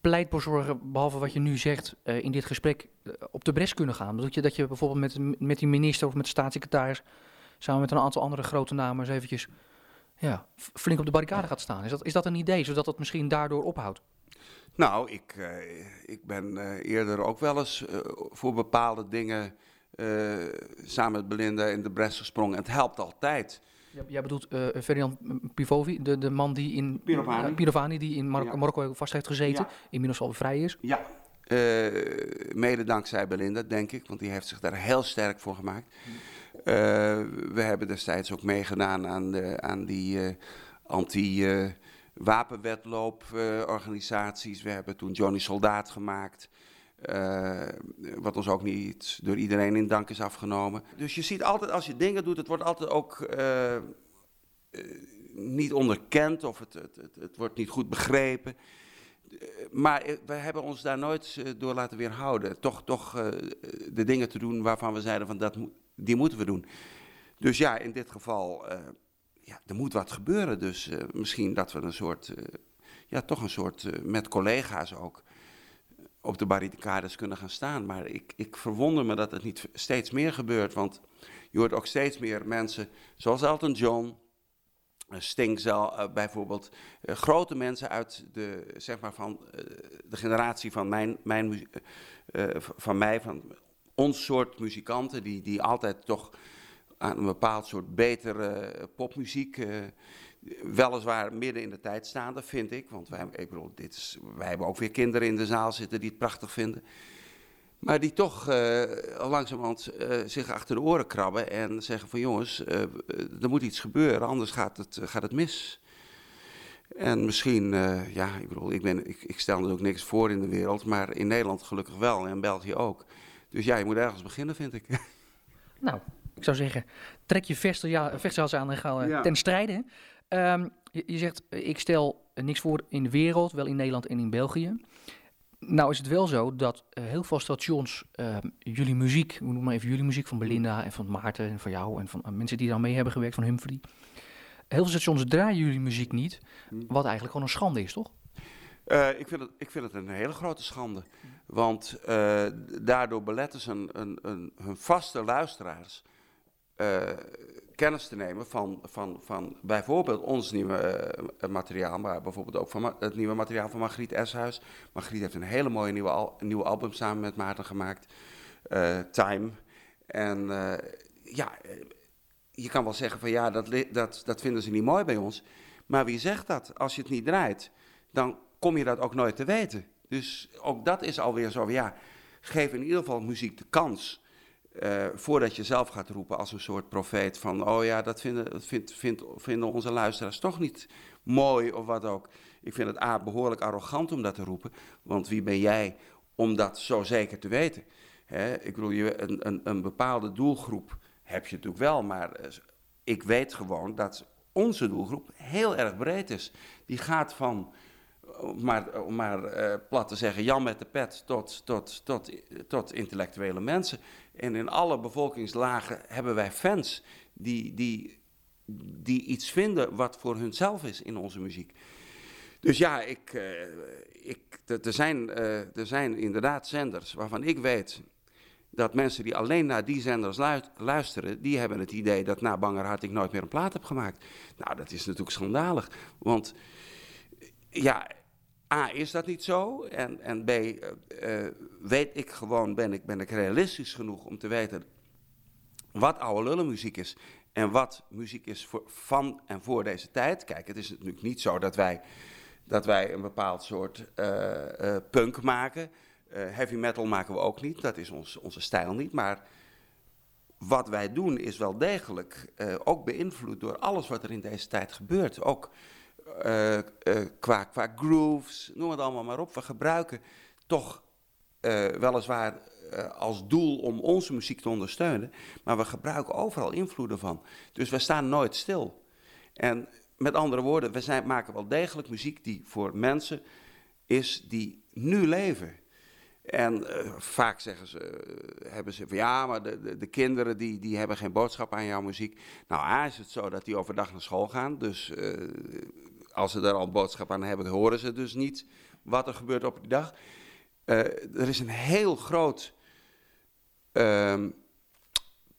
pleitbezorger, behalve wat je nu zegt eh, in dit gesprek, eh, op de bres kunnen gaan? Dat je, dat je bijvoorbeeld met, met die minister of met de staatssecretaris, samen met een aantal andere grote namen, eens eventjes ja, flink op de barricade gaat staan. Is dat, is dat een idee, zodat het misschien daardoor ophoudt? Nou, ik, eh, ik ben eerder ook wel eens voor bepaalde dingen samen met Belinda in de bres gesprongen. En het helpt altijd. Jij, bedoelt eh Ferdinand Pivovi, de, de man die in Pirovani. eh, Pirovani, die in Marokko, Ja. Marokko vast heeft gezeten, Ja. inmiddels al vrij is. Ja. Eh, mede dankzij Belinda, denk ik, want die heeft zich daar heel sterk voor gemaakt. Eh, we hebben destijds ook meegedaan aan, de, aan die eh, anti-wapenwetloop-organisaties. we hebben toen Johnny Soldaat gemaakt. Eh, wat ons ook niet door iedereen in dank is afgenomen. Dus je ziet altijd, als je dingen doet, het wordt altijd ook eh, eh, niet onderkend of het, het, het, het wordt niet goed begrepen. Maar we hebben ons daar nooit door laten weerhouden. Toch, toch de dingen te doen waarvan we zeiden van dat, die moeten we doen. Dus ja, in dit geval, ja, er moet wat gebeuren. Dus misschien dat we een soort, ja, toch een soort met collega's ook op de barricades kunnen gaan staan. Maar ik, ik verwonder me dat het niet steeds meer gebeurt. Want je hoort ook steeds meer mensen, zoals Elton John, eh, Sting zal eh, bijvoorbeeld, eh, grote mensen uit de, zeg maar van, de generatie van, mijn, mijn, van mij, van ons soort muzikanten, die, die altijd toch aan een bepaald soort betere popmuziek, weliswaar midden in de tijd staande, vind ik. Want wij, ik bedoel, dit is, wij hebben ook weer kinderen in de zaal zitten die het prachtig vinden. Maar die toch eh langzamerhand eh, zich achter de oren krabben en zeggen van jongens, eh, er moet iets gebeuren, anders gaat het, gaat het mis. En misschien, ja, ik bedoel, ik, ben, ik, ik stel natuurlijk niks voor in de wereld, maar in Nederland gelukkig wel en in België ook. Dus ja, je moet ergens beginnen, vind ik. Nou, ik zou zeggen, trek je vechtjas aan en ga ten strijde. Ehm, je, je zegt, eh, ik stel eh, niks voor in de wereld, wel in Nederland en in België. Nou is het wel zo dat eh, heel veel stations ehm, jullie muziek, we noemen maar even jullie muziek van Belinda en van Maarten en van jou en van mensen die daar mee hebben gewerkt, van Humphrey. Heel veel stations draaien jullie muziek niet, Hm. wat eigenlijk gewoon een schande is, toch? Ik, vind het, ik vind het een hele grote schande. Want daardoor beletten ze een, een, een, hun vaste luisteraars eh, kennis te nemen van, van, van bijvoorbeeld ons nieuwe eh, materiaal, maar bijvoorbeeld ook van het nieuwe materiaal van Margriet Eshuis. Margriet heeft een hele mooie nieuwe, nieuwe album samen met Maarten gemaakt, eh, Time. En ja, je kan wel zeggen van ja, dat, dat, dat vinden ze niet mooi bij ons. Maar wie zegt dat? Als je het niet draait, dan kom je dat ook nooit te weten. Dus ook dat is alweer zo, ja, geef in ieder geval muziek de kans. Eh, voordat je zelf gaat roepen als een soort profeet van, oh ja, dat vinden, dat vinden onze luisteraars toch niet mooi of wat ook. Ik vind het A, behoorlijk arrogant om dat te roepen, want wie ben jij om dat zo zeker te weten? Hè, ik bedoel, je, een, een, een bepaalde doelgroep heb je natuurlijk wel, maar eh, ik weet gewoon dat onze doelgroep heel erg breed is. Die gaat van, om maar, om maar eh, plat te zeggen, Jan met de pet tot, tot, tot, tot intellectuele mensen. En in alle bevolkingslagen hebben wij fans die, die, die iets vinden wat voor hunzelf is in onze muziek. Dus ja, ik, eh, ik, er, zijn, eh, er zijn inderdaad zenders waarvan ik weet dat mensen die alleen naar die zenders lu- luisteren, die hebben het idee dat na Bangerhart ik nooit meer een plaat heb gemaakt. Nou, dat is natuurlijk schandalig. Want ja, A, is dat niet zo? En, en B, eh, eh, weet ik gewoon, ben ik, ben ik realistisch genoeg om te weten wat oude lullenmuziek is en wat muziek is voor, van en voor deze tijd. Kijk, het is natuurlijk niet zo dat wij, dat wij een bepaald soort eh, punk maken. Heavy metal maken we ook niet, dat is ons, onze stijl niet. Maar wat wij doen is wel degelijk ook beïnvloed door alles wat er in deze tijd gebeurt. Ook eh, eh, qua, qua grooves, noem het allemaal maar op. We gebruiken toch eh, weliswaar als doel om onze muziek te ondersteunen, maar we gebruiken overal invloeden van. Dus we staan nooit stil. En met andere woorden, we zijn, maken wel degelijk muziek die voor mensen is die nu leven. En vaak zeggen ze, hebben ze van ja, maar de, de, de kinderen die, die hebben geen boodschap aan jouw muziek. Nou, A is het zo dat die overdag naar school gaan. Dus als ze daar al boodschap aan hebben, horen ze dus niet wat er gebeurt op die dag. Eh, er is een heel groot ehm,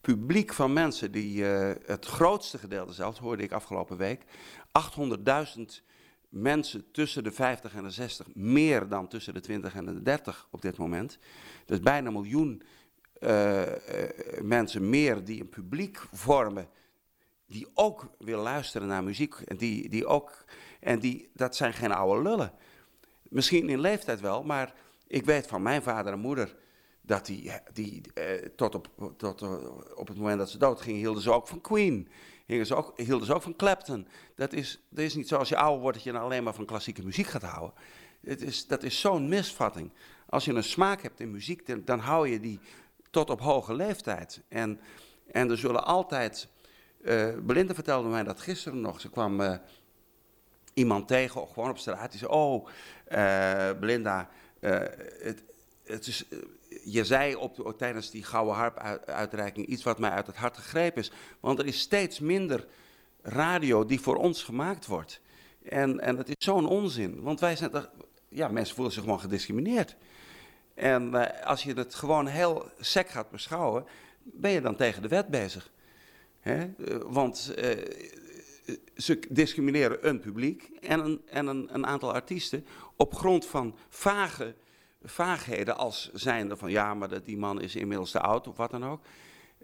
publiek van mensen die, eh, het grootste gedeelte zelfs, hoorde ik afgelopen week, 800.000 mensen tussen de 50 en de 60, meer dan tussen de 20 en de 30 op dit moment. Dus bijna een miljoen eh, mensen meer die een publiek vormen, die ook willen luisteren naar muziek. En, die, die ook, en die, dat zijn geen oude lullen. Misschien in leeftijd wel, maar ik weet van mijn vader en moeder dat die, die eh, tot, op, tot eh, op het moment dat ze doodgingen, hielden ze ook van Queen. Hielden ze ook, hielden ze ook van Clapton. Dat is, dat is niet zo als je ouder wordt dat je dan alleen maar van klassieke muziek gaat houden. Het is, dat is zo'n misvatting. Als je een smaak hebt in muziek, dan, dan hou je die tot op hoge leeftijd. En, en er zullen altijd. Eh, Belinda vertelde mij dat gisteren nog. Ze kwam eh, iemand tegen, of gewoon op straat. Die zei: Oh, eh, Belinda, het, het is, je zei op de, tijdens die Gouden Harp-uitreiking iets wat mij uit het hart gegrepen is. Want er is steeds minder radio die voor ons gemaakt wordt. En, en het is zo'n onzin. Want wij zijn. Ja, mensen voelen zich gewoon gediscrimineerd. En als je het gewoon heel sec gaat beschouwen, ben je dan tegen de wet bezig. Want eh, ze discrimineren een publiek en, een, en een, een aantal artiesten op grond van vage vaagheden als zijnde van ja, maar dat die man is inmiddels te oud of wat dan ook.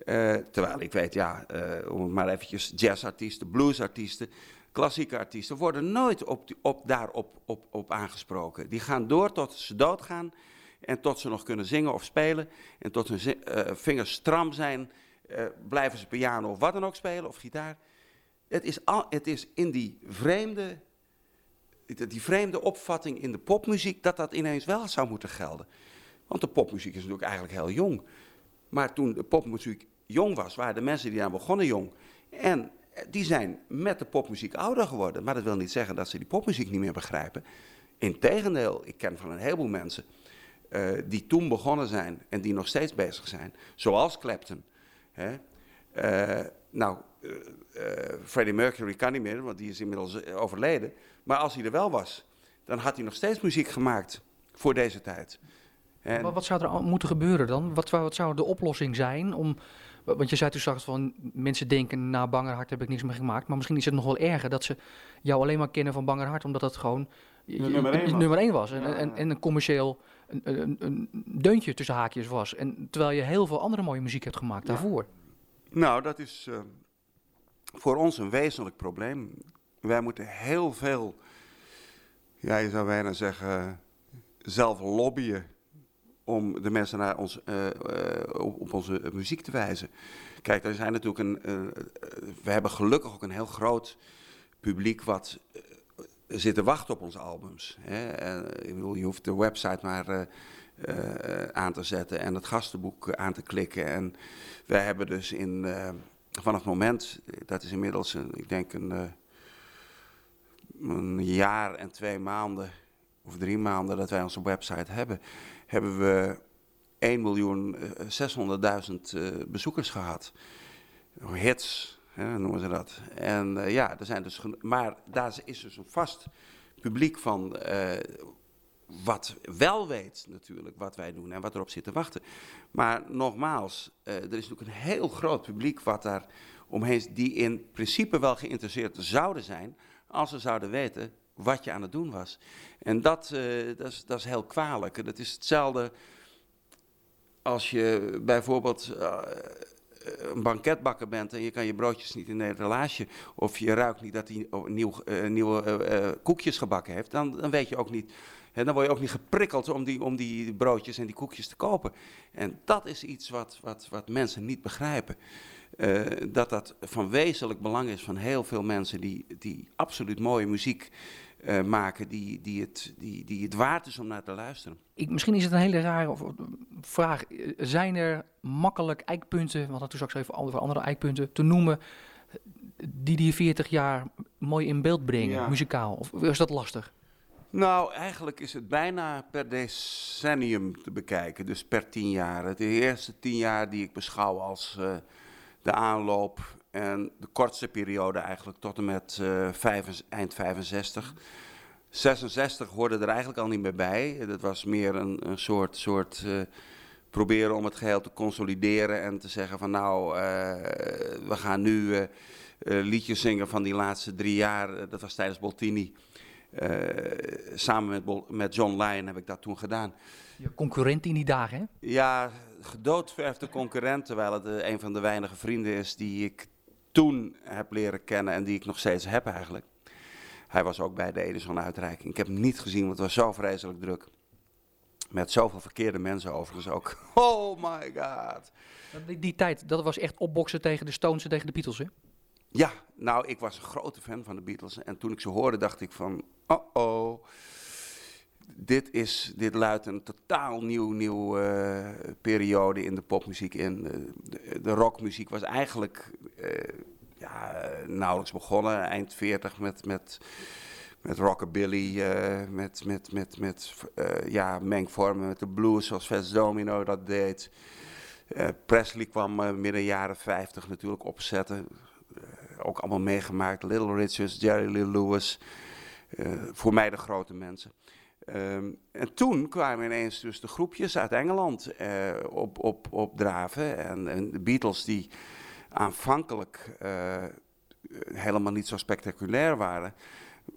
Eh, terwijl ik weet, ja, eh, om het maar eventjes, jazzartiesten, bluesartiesten, klassieke artiesten worden nooit op, op, daarop op, op aangesproken. Die gaan door tot ze doodgaan en tot ze nog kunnen zingen of spelen en tot hun vingers stram zijn, eh, blijven ze piano of wat dan ook spelen of gitaar. Het is, al, het is in die vreemde die vreemde opvatting in de popmuziek, dat dat ineens wel zou moeten gelden. Want de popmuziek is natuurlijk eigenlijk heel jong. Maar toen de popmuziek jong was, waren de mensen die daar begonnen jong. En die zijn met de popmuziek ouder geworden. Maar dat wil niet zeggen dat ze die popmuziek niet meer begrijpen. Integendeel, ik ken van een heleboel mensen uh, die toen begonnen zijn en die nog steeds bezig zijn. Zoals Clapton. Hè. Uh, nou, uh, Freddie Mercury kan niet meer, want die is inmiddels overleden. Maar als hij er wel was, dan had hij nog steeds muziek gemaakt voor deze tijd. En... Wat, wat zou er moeten gebeuren dan? Wat, wat zou de oplossing zijn om want je zei toen straks van mensen denken, na Bangerhart heb ik niks meer gemaakt. Maar misschien is het nog wel erger dat ze jou alleen maar kennen van Bangerhart, omdat dat gewoon nummer één was. Nummer één was. En, en, en, een commercieel een, een, een, deuntje tussen haakjes was. En terwijl je heel veel andere mooie muziek hebt gemaakt daarvoor. Nou, dat is uh, voor ons een wezenlijk probleem. Wij moeten heel veel, ja, je zou bijna zeggen, zelf lobbyen om de mensen naar ons, uh, op, op, onze muziek te wijzen. Kijk, er zijn natuurlijk een. We hebben gelukkig ook een heel groot publiek wat zit te wachten op onze albums. Hè. ik bedoel, je hoeft de website maar aan te zetten en het gastenboek aan te klikken. En wij hebben dus in, vanaf het moment, dat is inmiddels, een, ik denk een, een jaar en twee maanden of drie maanden dat wij onze website hebben, hebben we 1 miljoen 600.000 uh, bezoekers gehad. Hits, noemen ze dat. En uh, ja, er zijn dus maar daar is dus een vast publiek van uh, wat wel weet natuurlijk wat wij doen en wat erop zit te wachten. Maar nogmaals, er is natuurlijk een heel groot publiek wat daar omheen die in principe wel geïnteresseerd zouden zijn als ze zouden weten wat je aan het doen was. En dat, dat, is, dat is heel kwalijk. Dat is hetzelfde als je bijvoorbeeld een banketbakker bent en je kan je broodjes niet in een relaasje, of je ruikt niet dat hij nieuw, uh, nieuwe koekjes gebakken heeft, dan, dan weet je ook niet. Hè, dan word je ook niet geprikkeld om die, om die broodjes en die koekjes te kopen. En dat is iets wat, wat, wat mensen niet begrijpen. dat dat van wezenlijk belang is van heel veel mensen die, die absoluut mooie muziek uh, maken die, die, het, die, die het waard is om naar te luisteren. Ik, misschien is het een hele rare vraag. Zijn er makkelijk eikpunten, we hadden toen straks even over andere eikpunten, te noemen die die 40 jaar mooi in beeld brengen, muzikaal? Of is dat lastig? Nou, eigenlijk is het bijna per decennium te bekijken, dus per tien jaar. De eerste tien jaar die ik beschouw als uh, de aanloop en de kortste periode eigenlijk tot en met uh, vijf, eind 65. 66 hoorde er eigenlijk al niet meer bij. Dat was meer een, een soort, soort uh, proberen om het geheel te consolideren en te zeggen van nou, uh, we gaan nu liedjes zingen van die laatste drie jaar. dat was tijdens Boltini. samen met, Bol met John Lyon heb ik dat toen gedaan. Je concurrent in die dagen, hè? Ja, gedoodverfde concurrent, terwijl het een van de weinige vrienden is die ik toen heb leren kennen en die ik nog steeds heb eigenlijk. Hij was ook bij de Edison-uitreiking. Ik heb hem niet gezien, want het was zo vreselijk druk. Met zoveel verkeerde mensen overigens ook. Oh my god. Die, die tijd, dat was echt opboksen tegen de Stones en tegen de Beatles, hè? Ja, nou, ik was een grote fan van de Beatles. En toen ik ze hoorde, dacht ik van, oh oh dit, is, dit luidt een totaal nieuw, nieuw uh, periode in de popmuziek in. De, de rockmuziek was eigenlijk uh, ja, nauwelijks begonnen, eind 40 met, met, met rockabilly, uh, met, met, met, met ja, mengvormen met de blues zoals Fats Domino dat deed. Presley kwam midden jaren 50 natuurlijk opzetten. ook allemaal meegemaakt. Little Richards, Jerry Lee Lewis. voor mij de grote mensen. Um, en toen kwamen ineens dus de groepjes uit Engeland uh, op, op, op draven. En, en, de Beatles die aanvankelijk uh, helemaal niet zo spectaculair waren.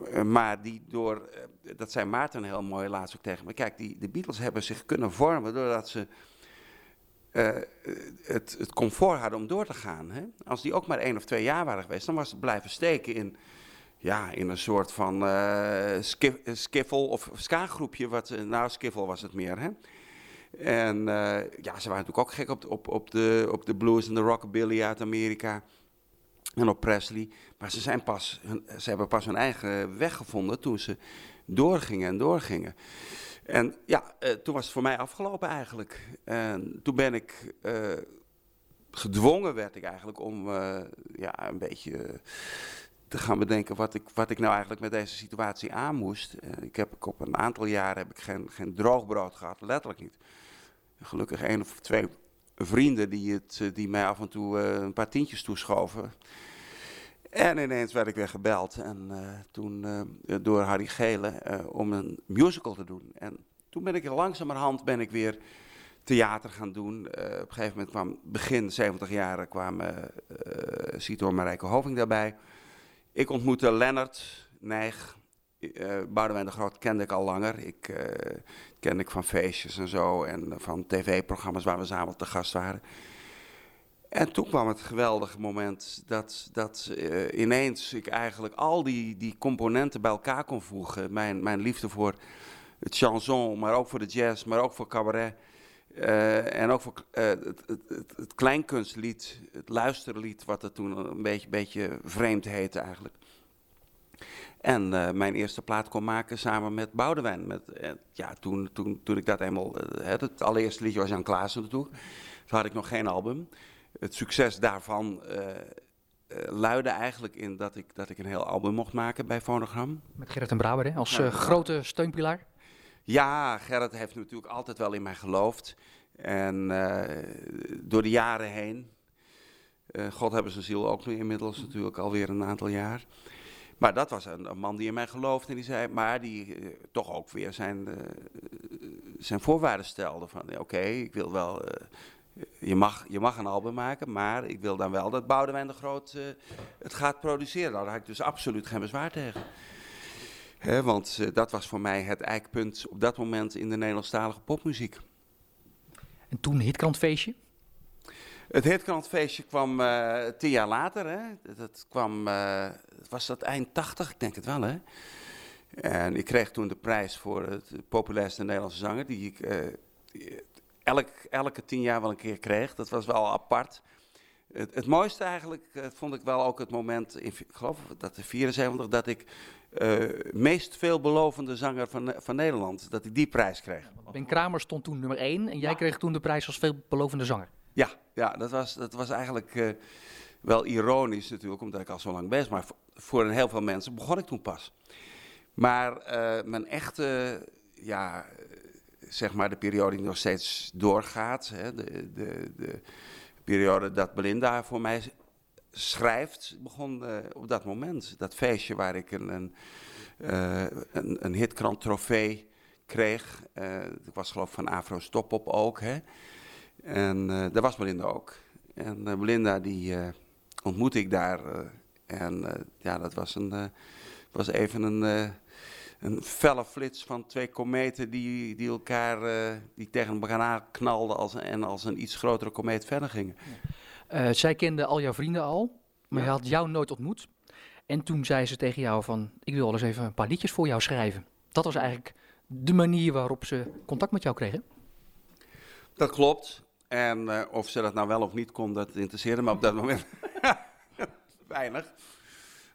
Uh, maar die door, dat zei Maarten heel mooi laatst ook tegen me. Kijk, die, de Beatles hebben zich kunnen vormen doordat ze het, het comfort hadden om door te gaan. Hè? Als die ook maar één of twee jaar waren geweest, dan was het blijven steken in ja, in een soort van uh, skiffel of ska-groepje. Wat, eh, nou, skiffel was het meer, hè. En uh, ja, ze waren natuurlijk ook gek op, op, op, de, op de blues en de rockabilly uit Amerika. En op Presley. Maar ze, zijn pas, ze hebben pas hun eigen weg gevonden toen ze doorgingen en doorgingen. En ja, toen was het voor mij afgelopen eigenlijk. En toen ben ik gedwongen werd ik eigenlijk om ja, een beetje te gaan bedenken wat ik, wat ik nou eigenlijk met deze situatie aan moest. ik heb op een aantal jaren heb ik geen, geen droog brood gehad, letterlijk niet. Gelukkig één of twee vrienden die, het, die mij af en toe een paar tientjes toeschoven. En ineens werd ik weer gebeld. En toen door Harry Gele om een musical te doen. En toen ben ik langzamerhand ben ik weer theater gaan doen. op een gegeven moment kwam begin 70 jaren kwam Sito Marijke Hoving daarbij. Ik ontmoette Lennart Nijg. Uh, de Groot kende ik al langer. Ik kende ik van feestjes en zo. En van tv-programma's waar we samen te gast waren. En toen kwam het geweldige moment dat, dat uh, ineens ik eigenlijk al die, die componenten bij elkaar kon voegen. Mijn, mijn liefde voor het chanson, maar ook voor de jazz, maar ook voor cabaret. Uh, en ook voor uh, het, het, het, kleinkunstlied, het luisterlied, wat het toen een beetje, beetje vreemd heette eigenlijk. En mijn eerste plaat kon maken samen met Boudewijn. Met, ja, toen, toen, toen ik dat eenmaal, het allereerste liedje was Jan Klaassen natuurlijk. Toen had ik nog geen album het succes daarvan luidde eigenlijk in dat ik, dat ik een heel album mocht maken bij Phonogram. Met Gerrit en Braber hè? als grote steunpilaar? Ja, Gerrit heeft natuurlijk altijd wel in mij geloofd. En door de jaren heen, God hebben zijn ziel ook nu inmiddels natuurlijk alweer een aantal jaar. Maar dat was een, man die in mij geloofde en die zei, maar die toch ook weer zijn, zijn voorwaarden stelde. Van oké, ik wil wel je mag, je mag een album maken, maar ik wil dan wel dat Boudewijn de Groot het gaat produceren. Nou, daar had ik dus absoluut geen bezwaar tegen. He, want uh, dat was voor mij het eikpunt op dat moment in de Nederlandstalige popmuziek. En toen Hitkrantfeestje? Het Hitkrantfeestje kwam uh, tien jaar later. Hè. Dat kwam, was dat eind 80? Ik denk het wel, hè. En ik kreeg toen de prijs voor het populairste Nederlandse zanger, die ik elk, elke tien jaar wel een keer kreeg. Dat was wel apart. Het, het mooiste eigenlijk vond ik wel ook het moment, in, ik geloof dat de 74, dat ik meest veelbelovende zanger van, van Nederland, dat ik die prijs kreeg. Ben Kramer stond toen nummer 1 en jij kreeg toen de prijs als veelbelovende zanger. Ja, ja dat, was, dat was eigenlijk uh, wel ironisch natuurlijk, omdat ik al zo lang bezig was. Maar voor een heel veel mensen begon ik toen pas. Maar mijn echte ja, zeg maar de periode die nog steeds doorgaat. Hè, de, de, de periode dat Belinda voor mij schrijft, begon uh, op dat moment. Dat feestje waar ik een, een, uh, een, hitkrant trofee kreeg. Uh, ik was geloof van Afro Stop ook. Hè. En daar was Belinda ook. En Belinda die ontmoette ik daar. en ja, dat was, een, was even een een felle flits van twee kometen die, die elkaar die tegen elkaar aanknalden als, en als een iets grotere komeet verder gingen. Uh, zij kende al jouw vrienden al, maar ja. je had jou nooit ontmoet. En toen zei ze tegen jou van, ik wil eens even een paar liedjes voor jou schrijven. Dat was eigenlijk de manier waarop ze contact met jou kregen? Dat klopt. En uh, of ze dat nou wel of niet kon, dat interesseerde me op dat moment weinig.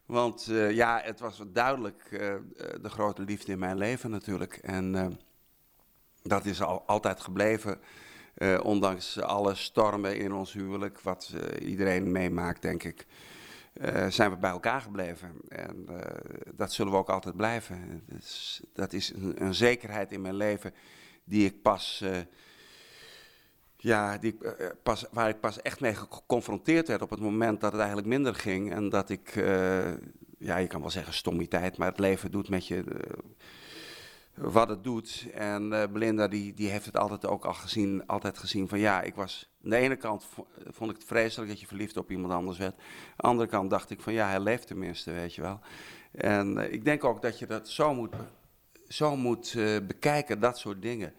Want uh, ja, het was duidelijk uh, de grote liefde in mijn leven natuurlijk. En dat is al, altijd gebleven. Ondanks alle stormen in ons huwelijk, wat iedereen meemaakt, denk ik, zijn we bij elkaar gebleven. En dat zullen we ook altijd blijven. Dat is een, een, zekerheid in mijn leven die ik pas ja, die, pas, waar ik pas echt mee geconfronteerd werd op het moment dat het eigenlijk minder ging. En dat ik, ja, je kan wel zeggen stommiteit, maar het leven doet met je wat het doet. En Belinda die, die heeft het altijd ook al gezien, altijd gezien van ja, ik was... Aan de ene kant vond ik het vreselijk dat je verliefd op iemand anders werd. Aan de andere kant dacht ik van ja, hij leeft tenminste, weet je wel. En ik denk ook dat je dat zo moet, zo moet bekijken, dat soort dingen.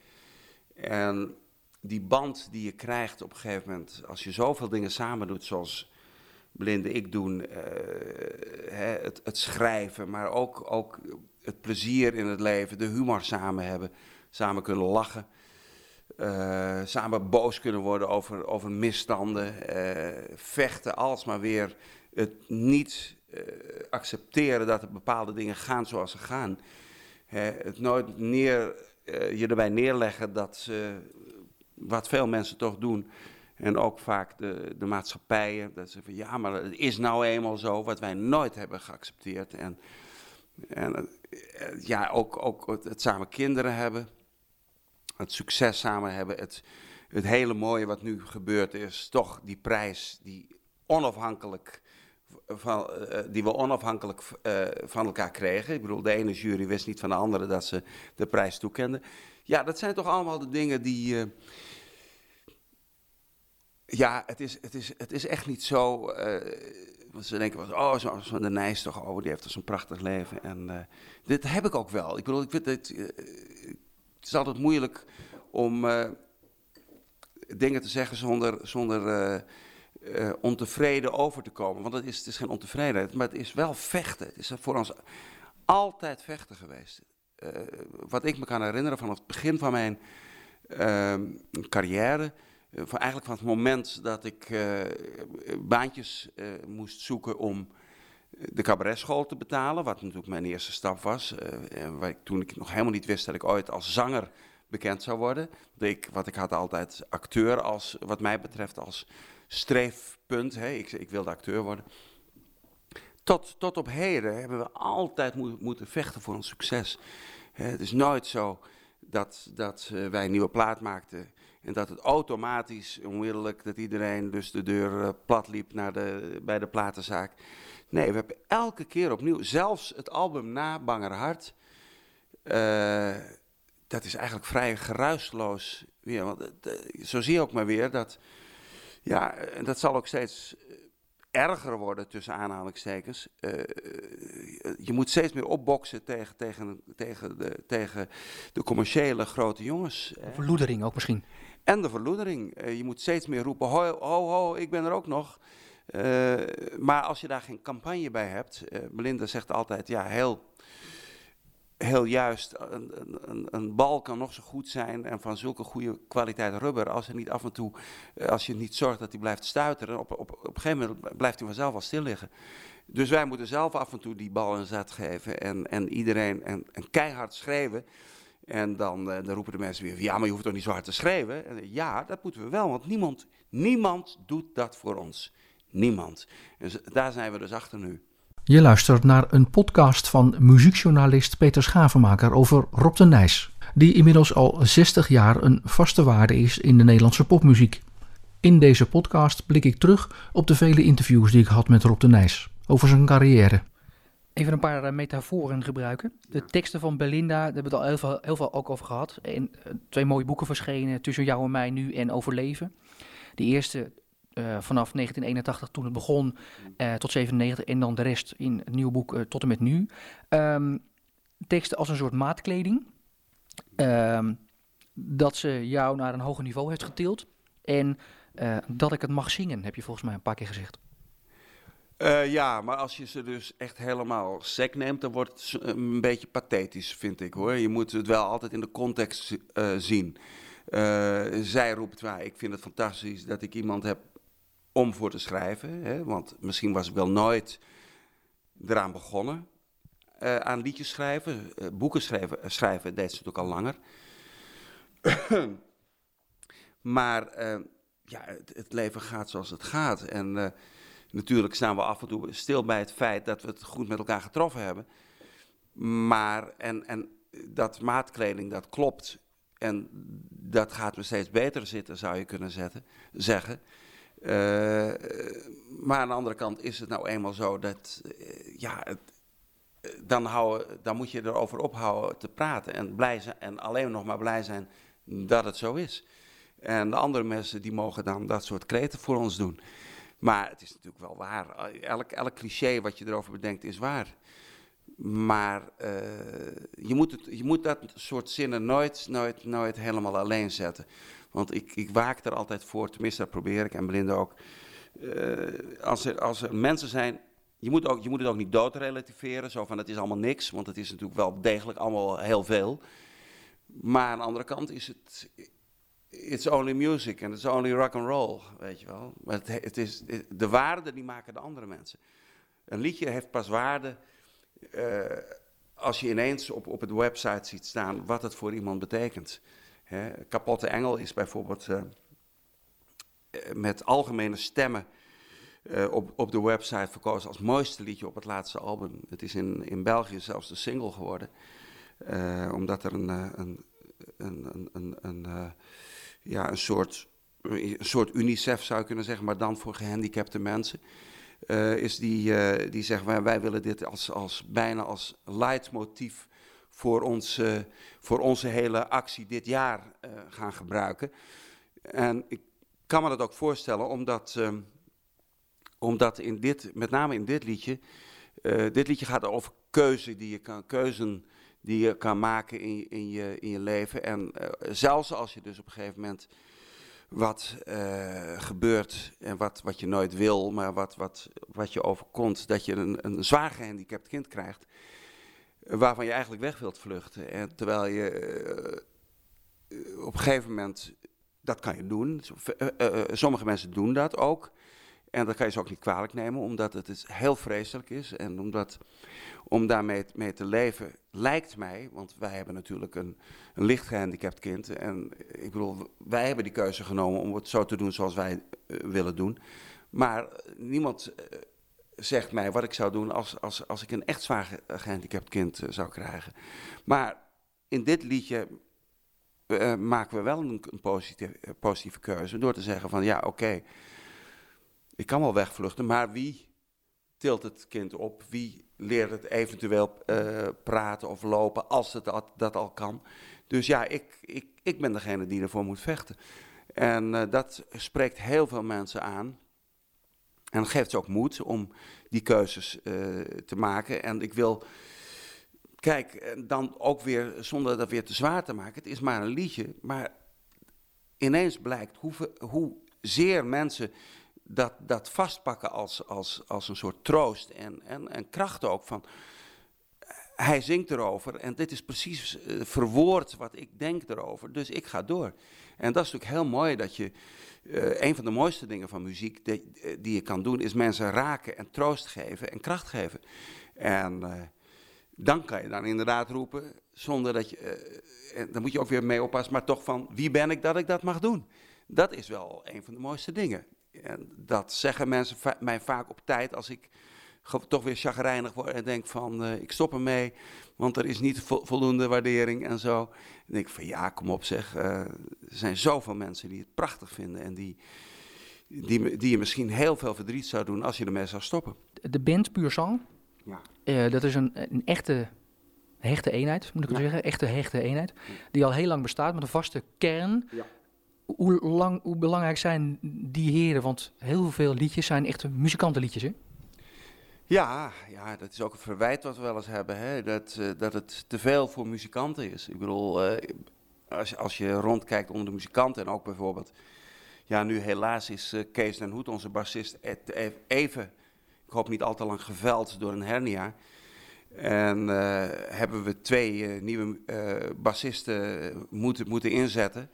En die band die je krijgt op een gegeven moment, als je zoveel dingen samen doet, zoals Blinde ik doen, uh, hè, het, het, schrijven, maar ook, ook het plezier in het leven, de humor samen hebben, samen kunnen lachen, uh, samen boos kunnen worden over, over misstanden, uh, vechten, alsmaar weer het niet accepteren dat er bepaalde dingen gaan zoals ze gaan. Het nooit neer, je erbij neerleggen dat wat veel mensen toch doen, En ook vaak de, de maatschappijen, dat ze van ja, maar het is nou eenmaal zo, wat wij nooit hebben geaccepteerd. En, en ja, ook, ook het samen kinderen hebben, het succes samen hebben, het, het hele mooie wat nu gebeurd is, toch die prijs die onafhankelijk van, uh, die we onafhankelijk van elkaar kregen. Ik bedoel, de ene jury wist niet van de andere dat ze de prijs toekenden. Ja, dat zijn toch allemaal de dingen die. Ja, het is, het, is, het is echt niet zo. Ze denken, oh, zo, zo de Nijs toch, oh, die heeft toch zo'n prachtig leven. En dit heb ik ook wel. Ik bedoel, ik vind het. het is altijd moeilijk om dingen te zeggen zonder. zonder ontevreden over te komen. Want het is, het is geen ontevredenheid, maar het is wel vechten. Het is voor ons altijd vechten geweest. Wat ik me kan herinneren van het begin van mijn uh, carrière. Van eigenlijk van het moment dat ik baantjes moest zoeken om de cabaretschool te betalen. Wat natuurlijk mijn eerste stap was. waar ik, toen ik nog helemaal niet wist dat ik ooit als zanger bekend zou worden. Ik, wat ik had altijd acteur als, wat mij betreft, als streefpunt. Hè? Ik, ik wilde acteur worden. Tot, tot op heden hebben we altijd moeten vechten voor ons succes. Het is nooit zo dat, dat wij een nieuwe plaat maakten en dat het automatisch, onmiddellijk, dat iedereen dus de deur uh, plat liep naar de, bij de platenzaak. Nee, we hebben elke keer opnieuw, zelfs het album na Banger Hart, uh, dat is eigenlijk vrij geruisloos. Weer, want zo zie je ook maar weer dat ja, en dat zal ook steeds eh, erger worden tussen aanhalingstekens. Uh, je moet steeds meer opboksen tegen, tegen, tegen, de, tegen de commerciële grote jongens. De verloedering ook misschien. En de verloedering. Uh, je moet steeds meer roepen, ho, ho, ho ik ben er ook nog. Uh, maar als je daar geen campagne bij hebt, Belinda zegt altijd, ja, heel heel juist, een, een, een, bal kan nog zo goed zijn en van zulke goede kwaliteit rubber, als, er niet af en toe, eh, als je niet zorgt dat hij blijft stuiteren, op, op, op een gegeven moment blijft hij vanzelf wel stil liggen. Dus wij moeten zelf af en toe die bal een zet geven en, en iedereen en, en keihard schreeuwen. En dan, uh, dan roepen de mensen weer, ja, maar je hoeft toch niet zo hard te schreeuwen? En, ja, dat moeten we wel, want niemand, niemand doet dat voor ons. Niemand. En daar zijn we dus achter nu. Je luistert naar een podcast van muziekjournalist Peter Schavenmaker over Rob de Nijs, die inmiddels al 60 jaar een vaste waarde is in de Nederlandse popmuziek. In deze podcast blik ik terug op de vele interviews die ik had met Rob de Nijs over zijn carrière. Even een paar eh, metaforen gebruiken. De teksten van Belinda, daar hebben we het al heel veel, heel veel ook over gehad. En eh, twee mooie boeken verschenen, Tussen jou en mij nu en Overleven. De eerste uh, vanaf 1981 toen het begon tot 97 en dan de rest in het nieuwe boek tot en met nu. Um, teksten als een soort maatkleding. Um, dat ze jou naar een hoger niveau heeft getild. En dat ik het mag zingen, heb je volgens mij een paar keer gezegd. Ja, maar als je ze dus echt helemaal sec neemt, dan wordt het een beetje pathetisch, vind ik hoor. Je moet het wel altijd in de context zien. zij roept, waar, ik vind het fantastisch dat ik iemand heb om voor te schrijven. Hè, want misschien was ik wel nooit eraan begonnen. Uh, aan liedjes schrijven, uh, boeken schrijven, uh, schrijven deed ze natuurlijk al langer. maar ja, het, het, leven gaat zoals het gaat. En natuurlijk staan we af en toe stil bij het feit dat we het goed met elkaar getroffen hebben. Maar, en, en dat maatkleding, dat klopt. En dat gaat me steeds beter zitten, zou je kunnen zetten, zeggen. Uh, maar aan de andere kant is het nou eenmaal zo dat, uh, ja, het, eh, dan, houden, dan moet je erover ophouden te praten en, blij zijn, en alleen nog maar blij zijn dat het zo is. En de andere mensen die mogen dan dat soort kreten voor ons doen. Maar het is natuurlijk wel waar. Elk, elk cliché wat je erover bedenkt is waar. Maar uh, je, moet het, je moet dat soort zinnen nooit, nooit, nooit helemaal alleen zetten. Want ik, ik waak er altijd voor, tenminste dat probeer ik en Belinda ook. Uh, als, er, als er mensen zijn, je moet, ook, je moet het ook niet doodrelativeren, zo van het is allemaal niks, want het is natuurlijk wel degelijk allemaal heel veel. Maar aan de andere kant is het, it's only music and it's only rock and roll, weet je wel. Maar het, het is, de waarde die maken de andere mensen. Een liedje heeft pas waarde uh, als je ineens op, op het website ziet staan wat het voor iemand betekent. Hè, kapotte engel is bijvoorbeeld uh, met algemene stemmen op, op de website verkozen als mooiste liedje op het laatste album. Het is in, in België zelfs de single geworden. omdat er een, een, een, een, een, ja, een, soort, een soort UNICEF zou je kunnen zeggen, maar dan voor gehandicapte mensen. is die, die zeggen wij, wij willen dit als, als, bijna als leidmotief voor, ons, voor onze hele actie dit jaar gaan gebruiken. En ik kan me dat ook voorstellen, omdat, uh, omdat in dit, met name in dit liedje, dit liedje gaat over keuze die je kan, keuzen die je kan maken in, in, je, in je leven. En uh, zelfs als je dus op een gegeven moment wat uh, gebeurt en wat, wat je nooit wil, maar wat, wat, wat je overkomt, dat je een, een zwaar gehandicapt kind krijgt, waarvan je eigenlijk weg wilt vluchten. En terwijl je op een gegeven moment dat kan je doen. Eh, eh, eh, sommige mensen doen dat ook. En dat kan je ze ook niet kwalijk nemen, omdat het is heel vreselijk is. En omdat, om daarmee mee te leven, lijkt mij, want wij hebben natuurlijk een, een licht gehandicapt kind. En ik bedoel, wij hebben die keuze genomen om het zo te doen zoals wij willen doen. Maar niemand zegt mij wat ik zou doen als, als, als ik een echt zwaar gehandicapt kind zou krijgen. Maar in dit liedje maken we wel een, een positieve, eh, positieve, keuze door te zeggen van ja, oké, ik kan wel wegvluchten, maar wie tilt het kind op? Wie leert het eventueel uh, praten of lopen als het dat, al kan? Dus ja, ik, ik, ik ben degene die ervoor moet vechten. En uh, dat spreekt heel veel mensen aan. En geeft ze ook moed om die keuzes te maken. En ik wil Kijk, dan ook weer, zonder dat weer te zwaar te maken, het is maar een liedje. Maar ineens blijkt hoe, hoe zeer mensen dat, dat vastpakken als, als, als een soort troost en, en, en kracht ook van. Hij zingt erover en dit is precies uh, verwoord wat ik denk erover, dus ik ga door. En dat is natuurlijk heel mooi dat je, uh, een van de mooiste dingen van muziek die, die, je kan doen, is mensen raken en troost geven en kracht geven. En dan kan je dan inderdaad roepen, zonder dat je, en dan moet je ook weer mee oppassen, maar toch van wie ben ik dat ik dat mag doen? Dat is wel een van de mooiste dingen. En dat zeggen mensen va mij vaak op tijd als ik toch weer chagrijnig word en denk van uh, ik stop ermee, want er is niet vo voldoende waardering en zo. Dan denk ik van ja, kom op zeg, uh, er zijn zoveel mensen die het prachtig vinden en die, die, die je misschien heel veel verdriet zou doen als je ermee zou stoppen. De band Puur Sang, ja. Uh, dat is een, een, echte hechte eenheid, moet ik ja. zeggen. Echte hechte eenheid. Die al heel lang bestaat met een vaste kern. Ja. Hoe, lang, hoe belangrijk zijn die heren? Want heel veel liedjes zijn echte muzikantenliedjes, hè? Ja, ja, dat is ook een verwijt wat we wel eens hebben. Hè? Dat, uh, dat het te veel voor muzikanten is. Ik bedoel, uh, als, als je rondkijkt onder de muzikanten en ook bijvoorbeeld... Ja, nu helaas is Kees den Hoed, onze bassist, even ik hoop niet al te lang geveld door een hernia. En hebben we twee nieuwe bassisten moeten, moeten inzetten.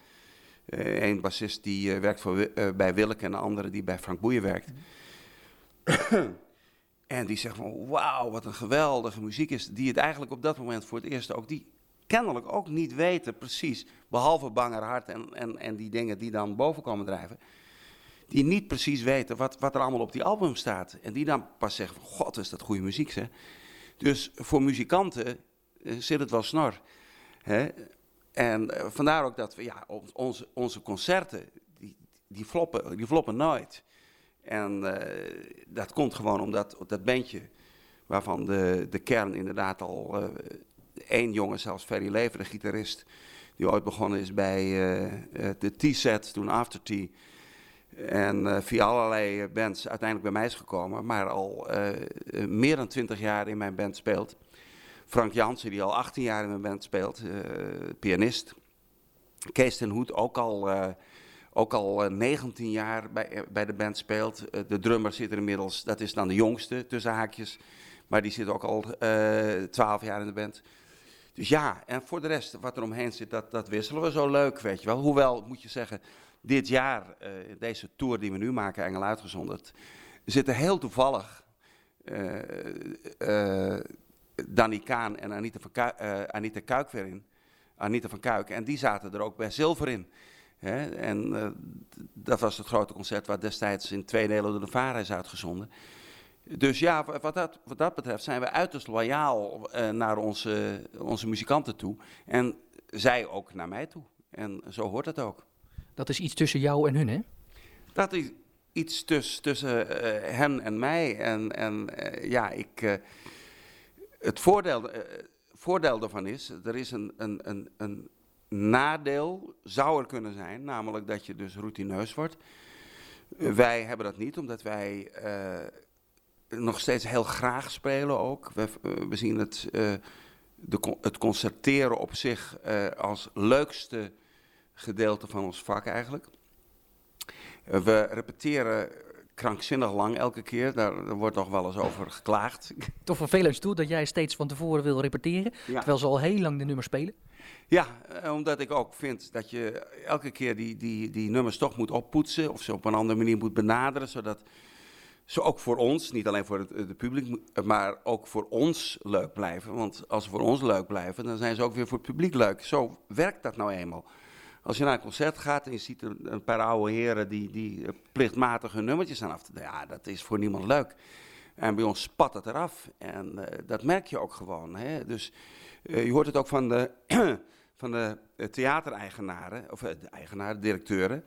Eén bassist die werkt voor, bij Willeke en de andere die bij Frank Boeien werkt. en die zegt van wauw, wat een geweldige muziek is. Die het eigenlijk op dat moment voor het eerst ook, die kennelijk ook niet weten precies. Behalve Banger Hart en, en, en die dingen die dan boven komen drijven die niet precies weten wat, wat er allemaal op die album staat. En die dan pas zeggen van, god, is dat goede muziek, zeg. Dus voor muzikanten uh, zit het wel snor. Hè? En uh, vandaar ook dat we, ja, onze, onze concerten, die, die, floppen, die floppen nooit. En uh, dat komt gewoon omdat dat bandje, waarvan de, de kern inderdaad al één jongen, zelfs Ferry Lever, de gitarist, die ooit begonnen is bij de T-set, toen After T en via allerlei eh, bands uiteindelijk bij mij is gekomen, maar al meer dan twintig jaar in mijn band speelt. Frank Jansen, die al 18 jaar in mijn band speelt, uh, pianist. Kees ten Hoed, ook al, ook al 19 jaar bij, bij de band speelt. de drummer zit er inmiddels, dat is dan de jongste tussen haakjes, maar die zit ook al 12 jaar in de band. Dus ja, en voor de rest, wat er omheen zit, dat, dat wisselen we zo leuk, weet je wel. Hoewel, moet je zeggen, dit jaar, uh, deze tour die we nu maken, Engel uitgezonderd, zitten heel toevallig Danny Kaan en Anita, van Kuik, Anita Kuik weer in. Anita van Kuik. En die zaten er ook bij Zilver in. Hè? En uh, dat was het grote concert wat destijds in twee delen door de VARA is uitgezonden. Dus ja, wat dat, wat dat betreft zijn we uiterst loyaal uh, naar onze, onze muzikanten toe. En zij ook naar mij toe. En zo hoort het ook. Dat is iets tussen jou en hun, hè? Dat is iets tuss, tussen uh, hen en mij. En, en ja, ik. Het voordeel, voordeel daarvan is, er is een, een, een, een nadeel, zou er kunnen zijn, namelijk dat je dus routineus wordt. wij hebben dat niet, omdat wij nog steeds heel graag spelen ook. We, we zien het, de, het concerteren op zich als leukste gedeelte van ons vak eigenlijk. We repeteren krankzinnig lang elke keer. Daar, wordt nog wel eens over geklaagd. Toch vervelend toe dat jij steeds van tevoren wil repeteren, ja. terwijl ze al heel lang de nummers spelen? Ja, omdat ik ook vind dat je elke keer die, die, die nummers toch moet oppoetsen of ze op een andere manier moet benaderen, zodat zo ook voor ons, niet alleen voor het, het, publiek, maar ook voor ons leuk blijven. Want als ze voor ons leuk blijven, dan zijn ze ook weer voor het publiek leuk. Zo werkt dat nou eenmaal. Als je naar een concert gaat en je ziet een, paar oude heren die, die plichtmatig hun nummertjes aan af ja, dat is voor niemand leuk. En bij ons spat het eraf. En uh, dat merk je ook gewoon. Hè? Dus uh, je hoort het ook van de, van de theatereigenaren, of uh, de eigenaren, directeuren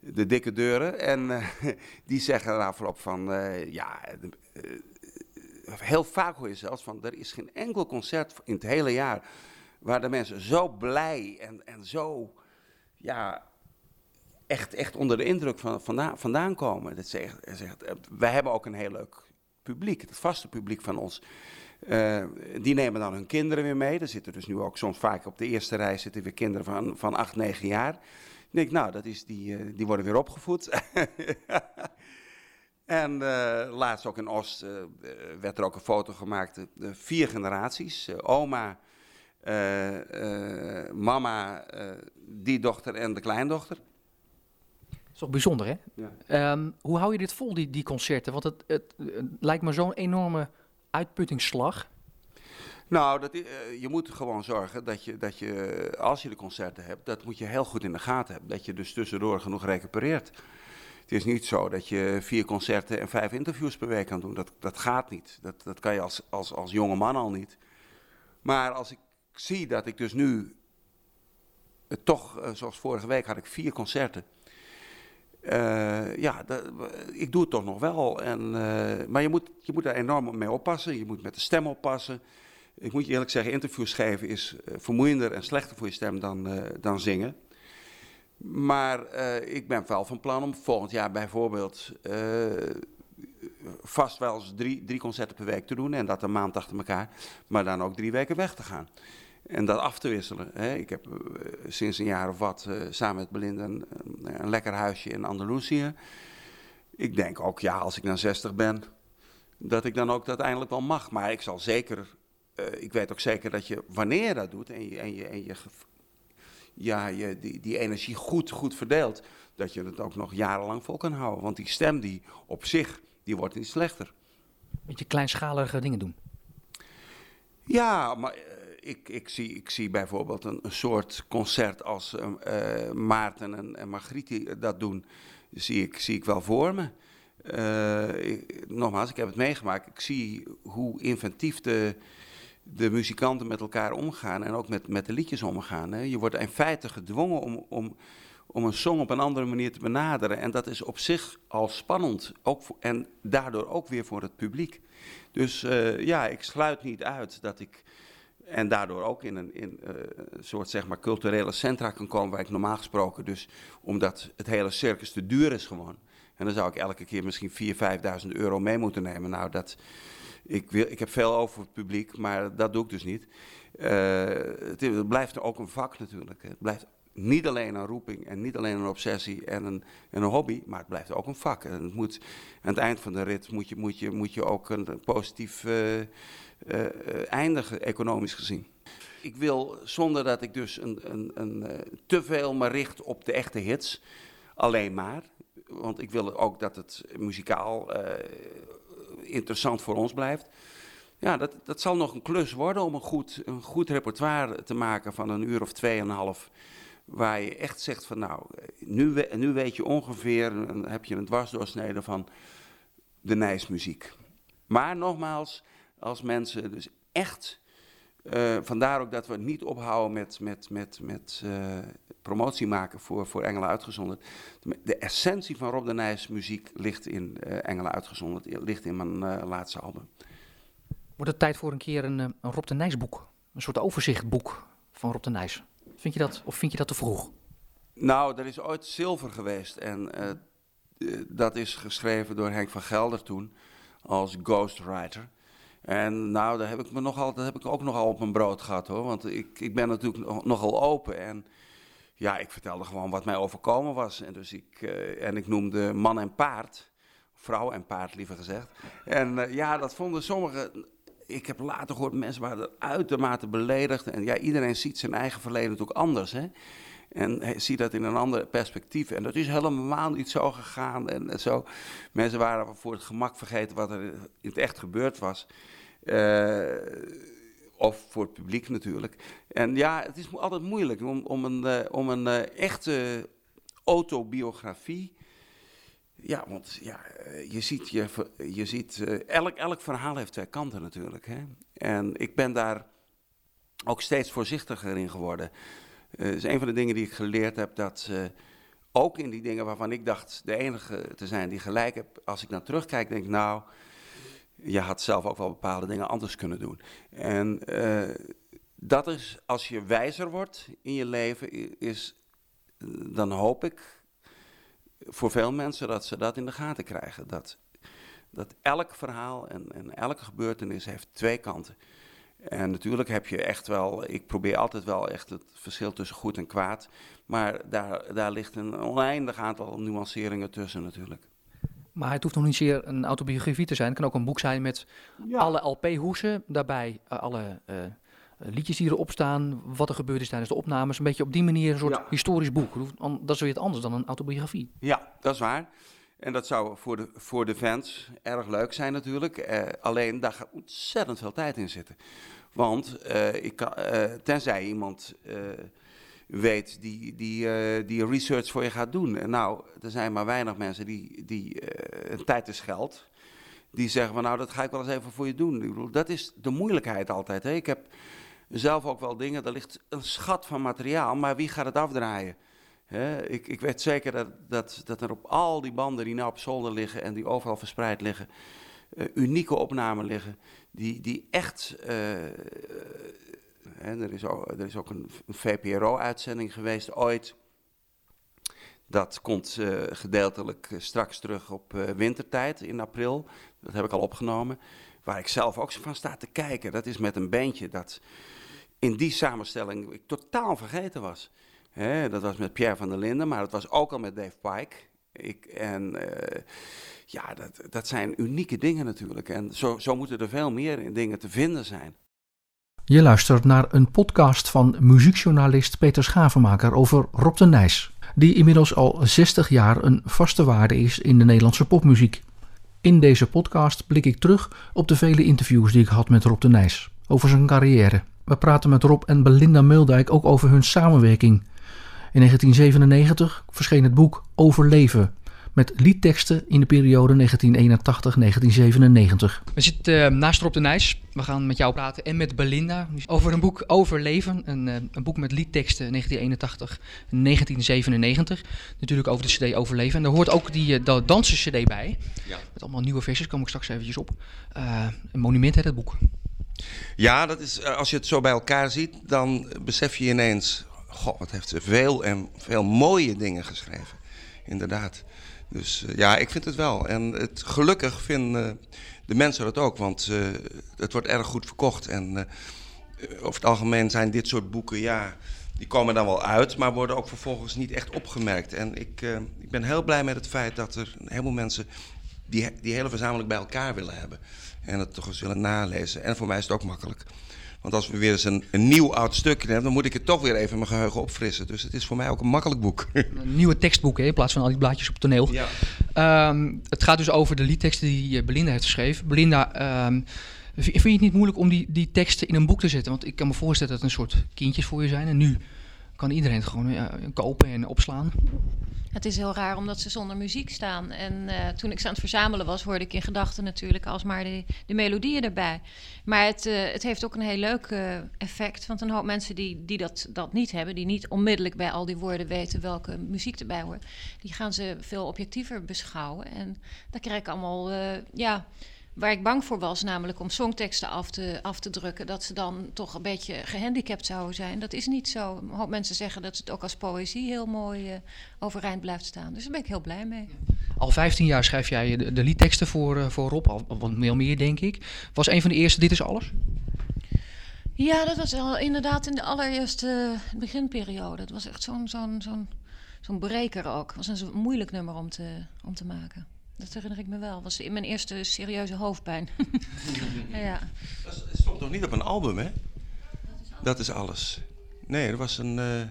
de dikke deuren. En die zeggen na afloop van, ja, heel vaak hoor je zelfs van, er is geen enkel concert in het hele jaar waar de mensen zo blij en, en zo, ja, echt, echt onder de indruk van, vandaan, vandaan komen. Dat zegt, zegt, wij hebben ook een heel leuk publiek, het vaste publiek van ons. die nemen dan hun kinderen weer mee. Er zitten dus nu ook soms vaak op de eerste rij zitten weer kinderen van, van 8, 9 jaar denk nou, dat is die, uh, die worden weer opgevoed. en laatst ook in Oost werd er ook een foto gemaakt, vier generaties. oma, mama, die dochter en de kleindochter. Dat is toch bijzonder, hè? Ja. Um, hoe hou je dit vol, die, die concerten? Want het, het, het lijkt me zo'n enorme uitputtingsslag. Nou, dat, uh, je moet gewoon zorgen dat je, dat je, als je de concerten hebt, dat moet je heel goed in de gaten hebben. Dat je dus tussendoor genoeg recupereert. Het is niet zo dat je vier concerten en vijf interviews per week kan doen. Dat, dat gaat niet. Dat, dat kan je als, als, als jonge man al niet. Maar als ik zie dat ik dus nu, uh, toch, uh, zoals vorige week had ik vier concerten. ja, dat, ik doe het toch nog wel. En, maar je moet, je moet daar enorm mee oppassen. Je moet met de stem oppassen ik moet je eerlijk zeggen, interviews geven is vermoeiender en slechter voor je stem dan, dan zingen. Maar ik ben wel van plan om volgend jaar bijvoorbeeld vast wel eens drie, drie concerten per week te doen. En dat een maand achter elkaar, maar dan ook drie weken weg te gaan. En dat af te wisselen. Hè. Ik heb sinds een jaar of wat samen met Belinda een, een lekker huisje in Andalusië. Ik denk ook, ja, als ik dan 60 ben, dat ik dan ook dat eindelijk wel mag. Maar ik zal zeker uh, ik weet ook zeker dat je, wanneer je dat doet en je, en je, en je, ja, je die, die energie goed, goed verdeelt, dat je het ook nog jarenlang vol kan houden. Want die stem die op zich, die wordt niet slechter. Beetje kleinschalige dingen doen. Ja, maar ik, ik, zie, ik zie bijvoorbeeld een, een soort concert als uh, Maarten en, en Margriet dat doen, zie ik, zie ik wel voor me. Nogmaals, ik heb het meegemaakt. Ik zie hoe inventief de, de muzikanten met elkaar omgaan en ook met, met de liedjes omgaan. Hè. Je wordt in feite gedwongen om, om, om een song op een andere manier te benaderen. En dat is op zich al spannend. Ook en daardoor ook weer voor het publiek. Dus ja, ik sluit niet uit dat ik. En daardoor ook in een, in, uh, soort zeg maar culturele centra kan komen waar ik normaal gesproken dus, omdat het hele circus te duur is gewoon. En dan zou ik elke keer misschien 4.000, 5.000 euro mee moeten nemen. Nou, dat, ik, wil, ik heb veel over het publiek, maar dat doe ik dus niet. Uh, het, het, blijft ook een vak natuurlijk. Het blijft niet alleen een roeping en niet alleen een obsessie en een, en een hobby, maar het blijft ook een vak. En het moet, aan het eind van de rit moet je, moet je, moet je ook een positief uh, uh, eindigen, economisch gezien. Ik wil, zonder dat ik dus een, een, een, te veel me richt op de echte hits, alleen maar. Want ik wil ook dat het muzikaal interessant voor ons blijft. Ja, dat, dat zal nog een klus worden om een goed, een goed repertoire te maken van een uur of tweeënhalf. waar je echt zegt van nou, nu, nu weet je ongeveer, dan heb je een dwarsdoorsnede van de Nijsmuziek. Maar nogmaals, als mensen dus echt, uh, vandaar ook dat we niet ophouden met, met, met, met uh, promotie maken voor, voor Engelen Uitgezonderd. De, essentie van Rob de Nijs muziek ligt in uh, Engelen Uitgezonderd, ligt in mijn laatste album. Wordt het tijd voor een keer een, een Rob de Nijs boek? Een soort overzichtboek van Rob de Nijs? Vind je dat, of vind je dat te vroeg? Nou, er is ooit zilver geweest en dat is geschreven door Henk van Gelder toen als ghostwriter. En nou, daar heb ik, me nogal, dat heb ik ook nogal op mijn brood gehad hoor. Want ik, ik ben natuurlijk nogal open. En ja, ik vertelde gewoon wat mij overkomen was. En, dus ik, uh, en ik noemde man en paard. Vrouw en paard liever gezegd. En uh, ja, dat vonden sommigen. Ik heb later gehoord, mensen waren er uitermate beledigd. En ja, iedereen ziet zijn eigen verleden natuurlijk anders. Hè? En zie dat in een ander perspectief. En dat is helemaal niet zo gegaan. En, zo. Mensen waren voor het gemak vergeten wat er in het echt gebeurd was. Uh, of voor het publiek natuurlijk. En ja, het is altijd moeilijk om, om een, uh, om een uh, echte autobiografie. Ja, want ja, je ziet, je, je ziet elk, elk verhaal heeft twee kanten natuurlijk. Hè? En ik ben daar ook steeds voorzichtiger in geworden. Uh, is een van de dingen die ik geleerd heb, dat uh, ook in die dingen waarvan ik dacht de enige te zijn die gelijk heb, als ik naar terugkijk, denk ik nou, je had zelf ook wel bepaalde dingen anders kunnen doen. En uh, dat is, als je wijzer wordt in je leven, is, dan hoop ik voor veel mensen dat ze dat in de gaten krijgen. Dat, dat elk verhaal en, en elke gebeurtenis heeft twee kanten. En natuurlijk heb je echt wel, ik probeer altijd wel echt het verschil tussen goed en kwaad. Maar daar, daar ligt een oneindig aantal nuanceringen tussen natuurlijk. Maar het hoeft nog niet zeer een autobiografie te zijn. Het kan ook een boek zijn met alle LP-hoesen. Daarbij uh, alle uh, liedjes die erop staan. Wat er gebeurd is tijdens de opnames. Een beetje op die manier een soort ja. historisch boek. Dat is weer het anders dan een autobiografie. Ja, dat is waar. En dat zou voor de, voor de fans erg leuk zijn natuurlijk. Uh, alleen daar gaat ontzettend veel tijd in zitten. Want uh, ik kan, uh, tenzij iemand weet die, die, die research voor je gaat doen. En nou, er zijn maar weinig mensen die, die tijd is geld. Die zeggen van nou, dat ga ik wel eens even voor je doen. Ik bedoel, dat is de moeilijkheid altijd. Hè? Ik heb zelf ook wel dingen, er ligt een schat van materiaal, maar wie gaat het afdraaien? Ik, ik, weet zeker dat, dat, dat, er op al die banden die nou op zolder liggen en die overal verspreid liggen, uh, unieke opnamen liggen, die, die echt. Uh, er, is ook, er is ook een, een VPRO-uitzending geweest ooit. Dat komt gedeeltelijk straks terug op wintertijd in april. Dat heb ik al opgenomen. Waar ik zelf ook van sta te kijken. Dat is met een bandje dat in die samenstelling ik totaal vergeten was. Dat was met Pierre van der Linden, maar dat was ook al met Dave Pike. Ik, en uh, ja, dat, dat zijn unieke dingen natuurlijk. En zo, zo moeten er veel meer dingen te vinden zijn. Je luistert naar een podcast van muziekjournalist Peter Schavenmaker over Rob de Nijs, die inmiddels al 60 jaar een vaste waarde is in de Nederlandse popmuziek. In deze podcast blik ik terug op de vele interviews die ik had met Rob de Nijs over zijn carrière. We praten met Rob en Belinda Muldijk ook over hun samenwerking in 1997 verscheen het boek Overleven met liedteksten in de periode 1981-1997. We zitten uh, naast Rob de Nijs. We gaan met jou praten en met Belinda over een boek Overleven. Een, uh, een boek met liedteksten 1981-1997. Natuurlijk over de cd Overleven. En daar hoort ook die uh, dansen cd bij. Ja. Met allemaal nieuwe versies, kom ik straks eventjes op. een monument heet het boek. Ja, dat is, als je het zo bij elkaar ziet, dan besef je ineens God, wat heeft ze veel en veel mooie dingen geschreven. Inderdaad. Dus uh, ja, ik vind het wel. En het, gelukkig vinden de mensen dat ook, want uh, het wordt erg goed verkocht. En over het algemeen zijn dit soort boeken, ja, die komen dan wel uit, maar worden ook vervolgens niet echt opgemerkt. En ik, ik ben heel blij met het feit dat er een heleboel mensen die, die hele verzameling bij elkaar willen hebben. En het toch eens willen nalezen. En voor mij is het ook makkelijk. Want als we weer eens een, een nieuw oud stukje hebben, dan moet ik het toch weer even mijn geheugen opfrissen. Dus het is voor mij ook een makkelijk boek. Een nieuwe tekstboek hè, in plaats van al die blaadjes op toneel. Ja. Um, het gaat dus over de liedteksten die eh, Belinda heeft geschreven. Belinda, um, vind je het niet moeilijk om die, die teksten in een boek te zetten? Want ik kan me voorstellen dat het een soort kindjes voor je zijn. En nu kan iedereen het gewoon ja, kopen en opslaan. Het is heel raar omdat ze zonder muziek staan. En uh, toen ik ze aan het verzamelen was, hoorde ik in gedachten natuurlijk alsmaar de, de melodieën erbij. Maar het, uh, het heeft ook een heel leuk uh, effect. Want een hoop mensen die, die dat, dat niet hebben, die niet onmiddellijk bij al die woorden weten welke muziek erbij hoort, die gaan ze veel objectiever beschouwen. En daar krijg ik allemaal, ja Waar ik bang voor was, namelijk om songteksten af te, af te drukken, dat ze dan toch een beetje gehandicapt zouden zijn. Dat is niet zo. Een hoop mensen zeggen dat het ook als poëzie heel mooi uh, overeind blijft staan. Dus daar ben ik heel blij mee. Al 15 jaar schrijf jij de, de liedteksten voor, uh, voor Rob, al wat meer, meer denk ik. Was een van de eerste Dit is Alles? Ja, dat was al inderdaad in de allereerste beginperiode. Het was echt zo'n zo'n zo'n zo'n breker ook. Het was een moeilijk nummer om te, om te maken. Dat herinner ik me wel. Dat was in mijn eerste serieuze hoofdpijn. ja. Dat stond nog niet op een album, hè? Dat is alles. Nee, er was een uh,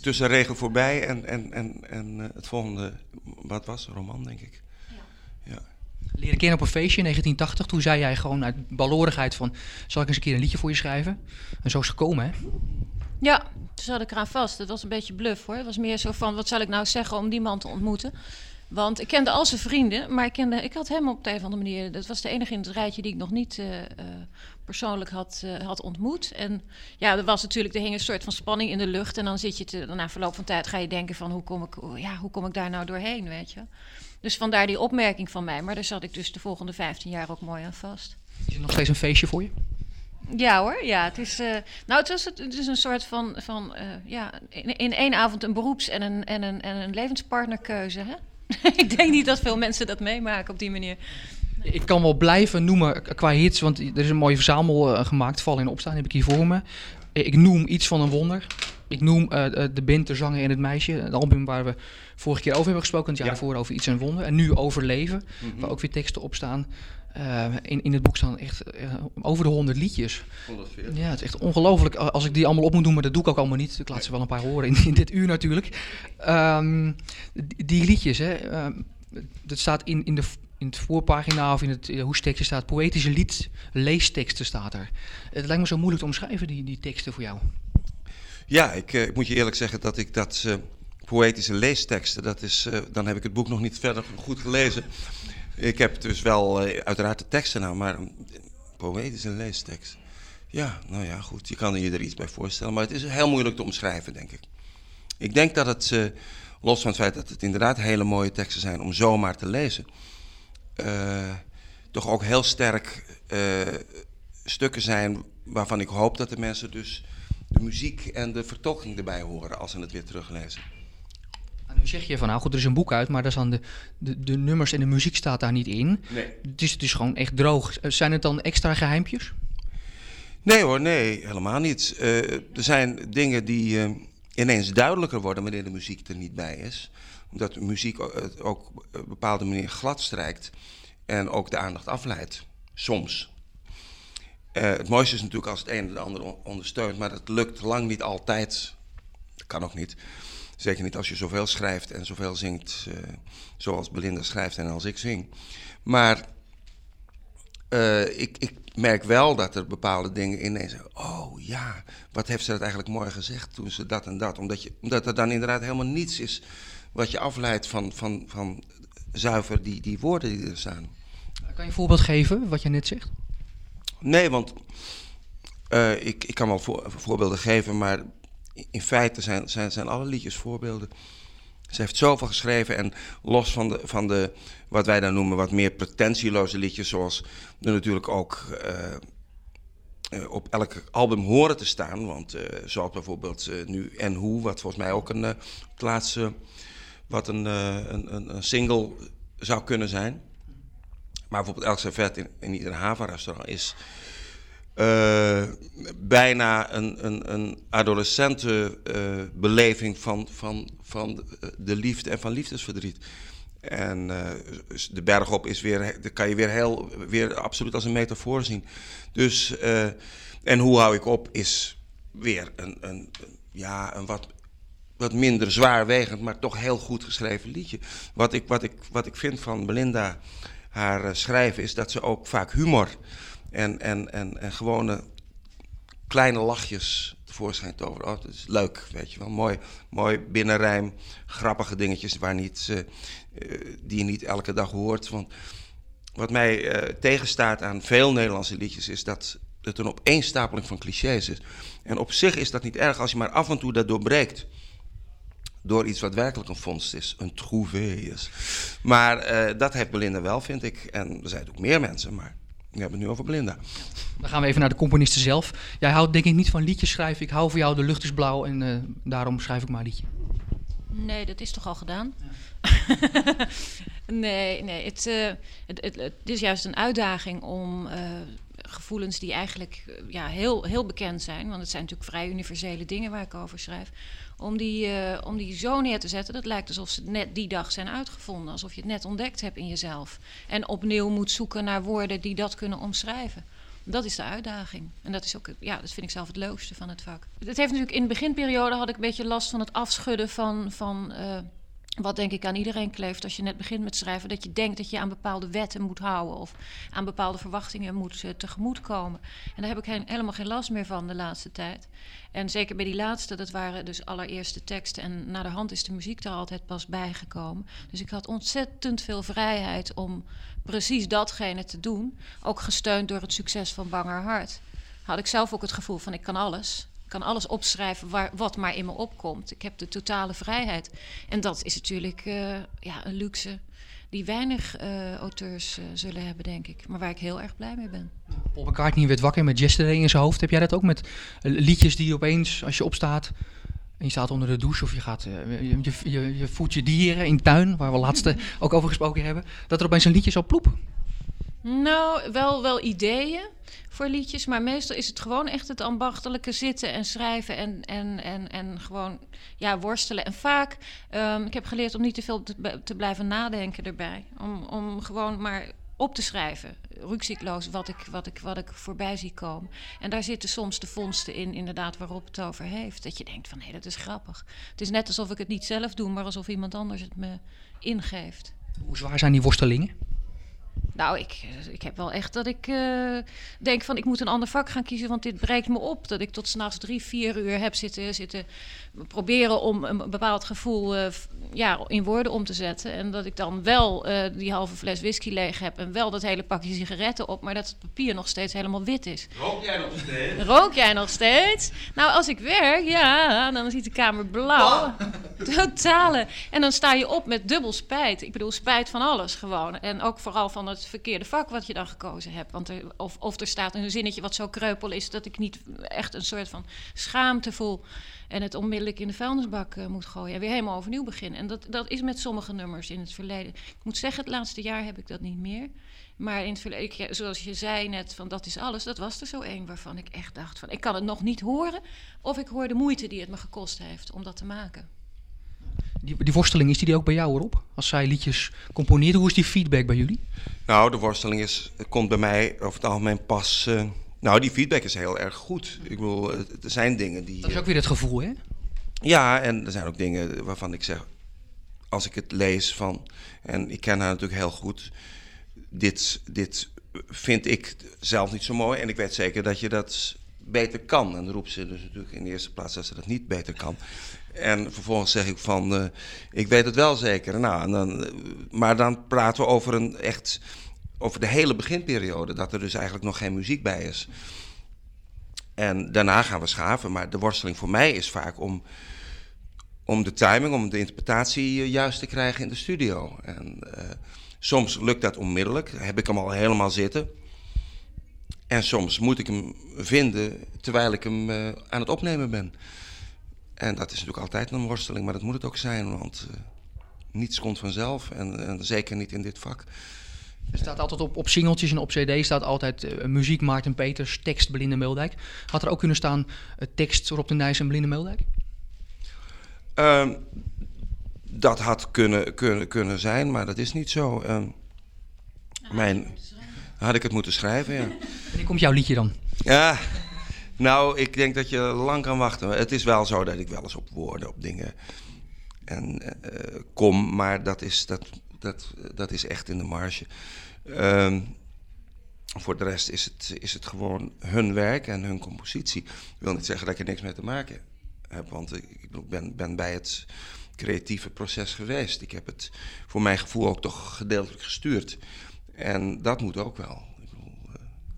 tussenregel voorbij en, en, en, en uh, het volgende, wat was roman, denk ik. Ja. ja. Leren kennen op een feestje in 1980. Toen zei jij gewoon uit balorigheid van... zal ik eens een keer een liedje voor je schrijven? En zo is het gekomen, hè? Ja, toen zat ik eraan vast. Het was een beetje bluff, hoor. Het was meer zo van, wat zal ik nou zeggen om die man te ontmoeten? Want ik kende al zijn vrienden, maar ik, kende, ik had hem op de een of andere manier... dat was de enige in het rijtje die ik nog niet uh, uh, persoonlijk had, uh, had ontmoet. En ja, er was natuurlijk, er hing een soort van spanning in de lucht. En dan zit je, te, na verloop van tijd ga je denken van... hoe kom ik, ja, hoe kom ik daar nou doorheen, weet je? Dus vandaar die opmerking van mij. Maar daar zat ik dus de volgende 15 jaar ook mooi aan vast. Is het nog steeds een feestje voor je? Ja hoor, ja. Het is, uh, nou, het, was, het is een soort van, van uh, ja, in, in één avond een beroeps- en een, en een, en een levenspartnerkeuze, hè? ik denk niet dat veel mensen dat meemaken op die manier. Ik kan wel blijven noemen qua hits, want er is een mooie verzamel uh, gemaakt. Vallen in opstaan heb ik hier voor me. Ik noem iets van een wonder. Ik noem uh, De Bind, de Zanger en het Meisje. Het album waar we vorige keer over hebben gesproken. Het jaar ja. over iets en wonder. En nu Overleven, mm -hmm. waar ook weer teksten op staan. Uh, in, in het boek staan echt uh, over de 100 liedjes. 140. Ja, het is echt ongelooflijk. Als ik die allemaal op moet doen, maar dat doe ik ook allemaal niet. Ik laat ze wel een paar horen in, in dit uur natuurlijk. Um, die, die, liedjes, hè. Um, dat staat in, in, de, in het voorpagina of in het hoestekstje staat poëtische lied, leesteksten staat er. Het lijkt me zo moeilijk te omschrijven, die, die teksten voor jou. Ja, ik, ik moet je eerlijk zeggen dat ik dat poëtische leesteksten, dat is, dan heb ik het boek nog niet verder goed gelezen. Ik heb dus wel uh, uiteraard de teksten nou, maar een poëtische leestekst. Ja, nou ja, goed. Je kan je er iets bij voorstellen, maar het is heel moeilijk te omschrijven, denk ik. Ik denk dat het, uh, los van het feit dat het inderdaad hele mooie teksten zijn om zomaar te lezen, uh, toch ook heel sterk stukken zijn waarvan ik hoop dat de mensen dus de muziek en de vertolking erbij horen als ze het weer teruglezen. Nu zeg je van, nou goed, er is een boek uit, maar daar staan de, de, de nummers en de muziek staat daar niet in. Nee. Het is, het is gewoon echt droog. Zijn het dan extra geheimpjes? Nee hoor, nee, helemaal niet. Uh, er zijn dingen die uh, ineens duidelijker worden wanneer de muziek er niet bij is. Omdat de muziek ook, ook op een bepaalde manier glad strijkt en ook de aandacht afleidt. Soms. Uh, het mooiste is natuurlijk als het een de ander ondersteunt, maar dat lukt lang niet altijd. Dat kan ook niet. Zeker niet als je zoveel schrijft en zoveel zingt uh, zoals Belinda schrijft en als ik zing. Maar uh, ik, ik, merk wel dat er bepaalde dingen ineens... Oh ja, wat heeft ze dat eigenlijk mooi gezegd toen ze dat en dat. Omdat, je, omdat er dan inderdaad helemaal niets is wat je afleidt van, van, van zuiver die, die woorden die er staan. Kan je een voorbeeld geven wat je net zegt? Nee, want uh, ik, ik kan wel voor, voorbeelden geven, maar in feite zijn, zijn, zijn alle liedjes voorbeelden. Ze heeft zoveel geschreven en los van de, van de wat wij dan noemen wat meer pretentieloze liedjes, zoals er natuurlijk ook uh, uh, op elk album horen te staan. Want uh, zoals bijvoorbeeld nu En Hoe, wat volgens mij ook een het laatste, wat een, een, een, single zou kunnen zijn. Maar bijvoorbeeld Elk Servet in, in ieder Hava-restaurant is uh, bijna een, een, een adolescente uh, beleving van, van, van de liefde en van liefdesverdriet. En uh, de berg op is weer, dat kan je weer heel, weer absoluut als een metafoor zien. Dus, en hoe hou ik op is weer een, een, ja, een wat, wat minder zwaarwegend, maar toch heel goed geschreven liedje. Wat ik, wat ik, wat ik vind van Belinda, haar schrijven, is dat ze ook vaak humor en, en, en, en gewone kleine lachjes tevoorschijn toveren. Oh, dat is leuk, weet je wel. Mooi, mooi binnenrijm, grappige dingetjes waar niet, uh, die je niet elke dag hoort. Want wat mij uh, tegenstaat aan veel Nederlandse liedjes is dat het een opeenstapeling van clichés is. En op zich is dat niet erg als je maar af en toe dat doorbreekt. Door iets wat werkelijk een vondst is, een trouvé is. Maar dat heeft Belinda wel, vind ik. En er zijn ook meer mensen, maar we hebben het nu over Belinda. Dan gaan we even naar de componisten zelf. Jij houdt denk ik niet van liedjes schrijven. Ik hou voor jou de lucht is blauw en uh, daarom schrijf ik maar een liedje. Nee, dat is toch al gedaan? Ja. nee, nee. Het, uh, het, het, het, is juist een uitdaging om uh, gevoelens die eigenlijk ja, heel, heel bekend zijn, want het zijn natuurlijk vrij universele dingen waar ik over schrijf, om die, uh, om die zo neer te zetten. Dat lijkt alsof ze net die dag zijn uitgevonden, alsof je het net ontdekt hebt in jezelf. En opnieuw moet zoeken naar woorden die dat kunnen omschrijven. Dat is de uitdaging. En dat is ook, ja, dat vind ik zelf het leukste van het vak. Het heeft natuurlijk in de beginperiode had ik een beetje last van het afschudden van. van uh, wat denk ik aan iedereen kleeft als je net begint met schrijven, dat je denkt dat je aan bepaalde wetten moet houden of aan bepaalde verwachtingen moet uh, tegemoetkomen. En daar heb ik helemaal geen last meer van de laatste tijd. En zeker bij die laatste, dat waren dus allereerste teksten en naar de hand is de muziek er altijd pas bijgekomen. Dus ik had ontzettend veel vrijheid om precies datgene te doen, ook gesteund door het succes van Banger Hart. Had ik zelf ook het gevoel van ik kan alles kan alles opschrijven waar, wat maar in me opkomt. Ik heb de totale vrijheid. En dat is natuurlijk uh, ja, een luxe die weinig uh, auteurs uh, zullen hebben, denk ik. Maar waar ik heel erg blij mee ben. Paul McCartney werd wakker met Yesterday in zijn hoofd. Heb jij dat ook met liedjes die opeens, als je opstaat... en je staat onder de douche of je, gaat, je, je, je voedt je dieren in de tuin... waar we laatste ook over gesproken hebben... dat er opeens een liedje zo ploep nou, wel, wel ideeën voor liedjes, maar meestal is het gewoon echt het ambachtelijke zitten en schrijven en, en, en, en gewoon ja, worstelen. En vaak, um, ik heb geleerd om niet te veel te, blijven nadenken erbij. Om, om gewoon maar op te schrijven, rukzichtloos, wat ik, wat, ik, wat ik voorbij zie komen. En daar zitten soms de vondsten in, inderdaad, waarop het over heeft. Dat je denkt van, hé, dat is grappig. Het is net alsof ik het niet zelf doe, maar alsof iemand anders het me ingeeft. Hoe zwaar zijn die worstelingen? Nou, ik, ik heb wel echt dat ik uh, denk van ik moet een ander vak gaan kiezen, want dit breekt me op. Dat ik tot s'nachts drie, vier uur heb zitten, zitten proberen om een bepaald gevoel uh, ja, in woorden om te zetten. En dat ik dan wel uh, die halve fles whisky leeg heb en wel dat hele pakje sigaretten op, maar dat het papier nog steeds helemaal wit is. Rook jij nog steeds? Rook jij nog steeds? Nou, als ik werk, ja, dan ziet de kamer blauw. Totale. En dan sta je op met dubbel spijt. Ik bedoel, spijt van alles gewoon. En ook vooral van het verkeerde vak wat je dan gekozen hebt. Want er, of, of er staat een zinnetje wat zo kreupel is dat ik niet echt een soort van schaamte voel. En het onmiddellijk in de vuilnisbak uh, moet gooien. En weer helemaal overnieuw beginnen. En dat, dat is met sommige nummers in het verleden. Ik moet zeggen, het laatste jaar heb ik dat niet meer. Maar in het verleden, zoals je zei net, van dat is alles. Dat was er zo één waarvan ik echt dacht van... ik kan het nog niet horen. Of ik hoor de moeite die het me gekost heeft om dat te maken. Die, die worsteling, is die, die ook bij jou erop? Als zij liedjes componeert, hoe is die feedback bij jullie? Nou, de worsteling is, komt bij mij over het algemeen pas... Uh, nou, die feedback is heel erg goed. Ik bedoel, er zijn dingen die... Dat is ook weer het gevoel, hè? Ja, en er zijn ook dingen waarvan ik zeg... Als ik het lees van... En ik ken haar natuurlijk heel goed. Dit, dit vind ik zelf niet zo mooi. En ik weet zeker dat je dat beter kan. En dan roept ze dus natuurlijk in de eerste plaats dat ze dat niet beter kan. En vervolgens zeg ik van, uh, ik weet het wel zeker. Nou, en dan, uh, maar dan praten we over een echt, over de hele beginperiode, dat er dus eigenlijk nog geen muziek bij is. En daarna gaan we schaven, maar de worsteling voor mij is vaak om, om de timing, om de interpretatie uh, juist te krijgen in de studio. En soms lukt dat onmiddellijk, heb ik hem al helemaal zitten. En soms moet ik hem vinden terwijl ik hem aan het opnemen ben. En dat is natuurlijk altijd een worsteling, maar dat moet het ook zijn, want niets komt vanzelf en, zeker niet in dit vak. Er staat altijd op, op singeltjes en op cd staat altijd uh, muziek Maarten Peters, tekst Belinda Meeldijk. Had er ook kunnen staan uh, tekst Rob de Nijs en Belinda Meeldijk? Uh, dat had kunnen, kunnen, kunnen zijn, maar dat is niet zo. Uh, mijn, had ik het moeten schrijven, ja. Wanneer komt jouw liedje dan? Ja, nou, ik denk dat je lang kan wachten. Het is wel zo dat ik wel eens op woorden, op dingen en, uh, kom, maar dat is, dat, dat, dat is echt in de marge. Uh, voor de rest is het, is het gewoon hun werk en hun compositie. Ik wil niet zeggen dat ik er niks mee te maken heb, want ik ben, ben bij het creatieve proces geweest. Ik heb het voor mijn gevoel ook toch gedeeltelijk gestuurd. En dat moet ook wel. Ik bedoel, uh,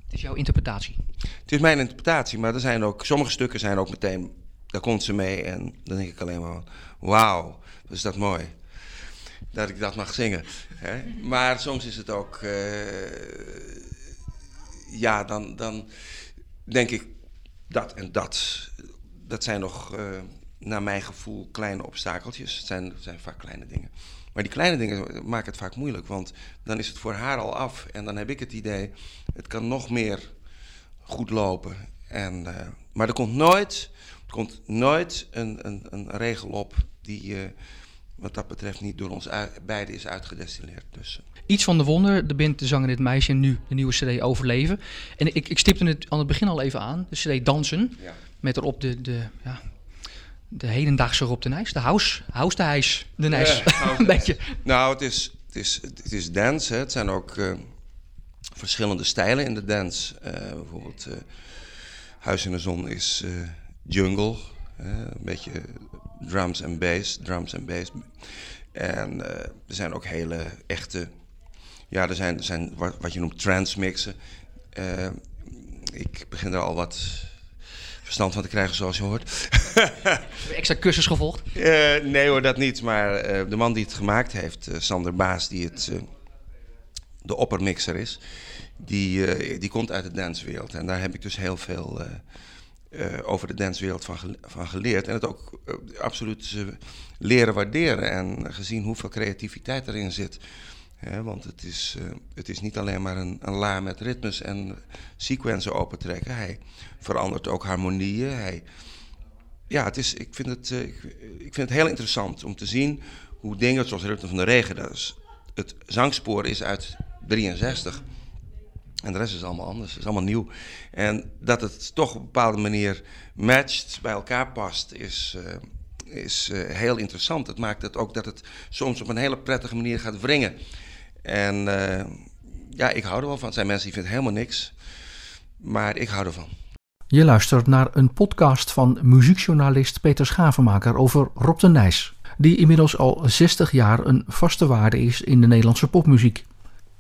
het is jouw interpretatie? Het is mijn interpretatie, maar er zijn ook, sommige stukken zijn ook meteen, daar komt ze mee en dan denk ik alleen maar, wauw, wat is dat mooi. Dat ik dat mag zingen. Hè? Maar soms is het ook, uh, ja, dan, dan denk ik dat en dat. Dat zijn nog, uh, naar mijn gevoel, kleine obstakeltjes. Het zijn, zijn vaak kleine dingen. Maar die kleine dingen maken het vaak moeilijk, want dan is het voor haar al af. En dan heb ik het idee, het kan nog meer goed lopen. En, uh, maar er komt nooit, er komt nooit een, een, een regel op die wat dat betreft niet door ons beiden is uitgedestilleerd. Dus, Iets van de wonder, de band De Zanger Dit Meisje en nu de nieuwe cd Overleven. En ik, ik stipte het aan het begin al even aan, de cd Dansen. Ja. Met erop de, de, ja, de hedendaagse Rob de Nijs, de house, house de Hijs, de Nijs. Ja, een beetje. Nou, het is, het is, het is dance, hè. het zijn ook uh, verschillende stijlen in de dance. Uh, bijvoorbeeld uh, Huis in de Zon is jungle, een beetje drums en bass, drums en bass. En er zijn ook hele echte, ja, er zijn, er zijn wat, wat je noemt transmixen. ik begin er al wat verstand van te krijgen, zoals je hoort. extra cursus gevolgd? Uh, nee hoor, dat niet. Maar uh, de man die het gemaakt heeft, uh, Sander Baas, die het, de oppermixer is, die, die komt uit de dancewereld. En daar heb ik dus heel veel over de dancewereld van, van geleerd. En het ook absoluut leren waarderen en gezien hoeveel creativiteit erin zit. Want het is, het is niet alleen maar een, een la met ritmes en sequences opentrekken. Hij verandert ook harmonieën. Hij, ja, het is, ik, vind het, ik, vind het heel interessant om te zien hoe dingen zoals Ritme van de Regen, het zangspoor is uit 63. En de rest is allemaal anders, is allemaal nieuw. En dat het toch op een bepaalde manier matcht, bij elkaar past, is, uh, is heel interessant. Het maakt het ook dat het soms op een hele prettige manier gaat wringen. En uh, ja, ik hou er wel van. Het zijn mensen die vinden helemaal niks. Maar ik hou ervan. Je luistert naar een podcast van muziekjournalist Peter Schavenmaker over Rob de Nijs. Die inmiddels al 60 jaar een vaste waarde is in de Nederlandse popmuziek.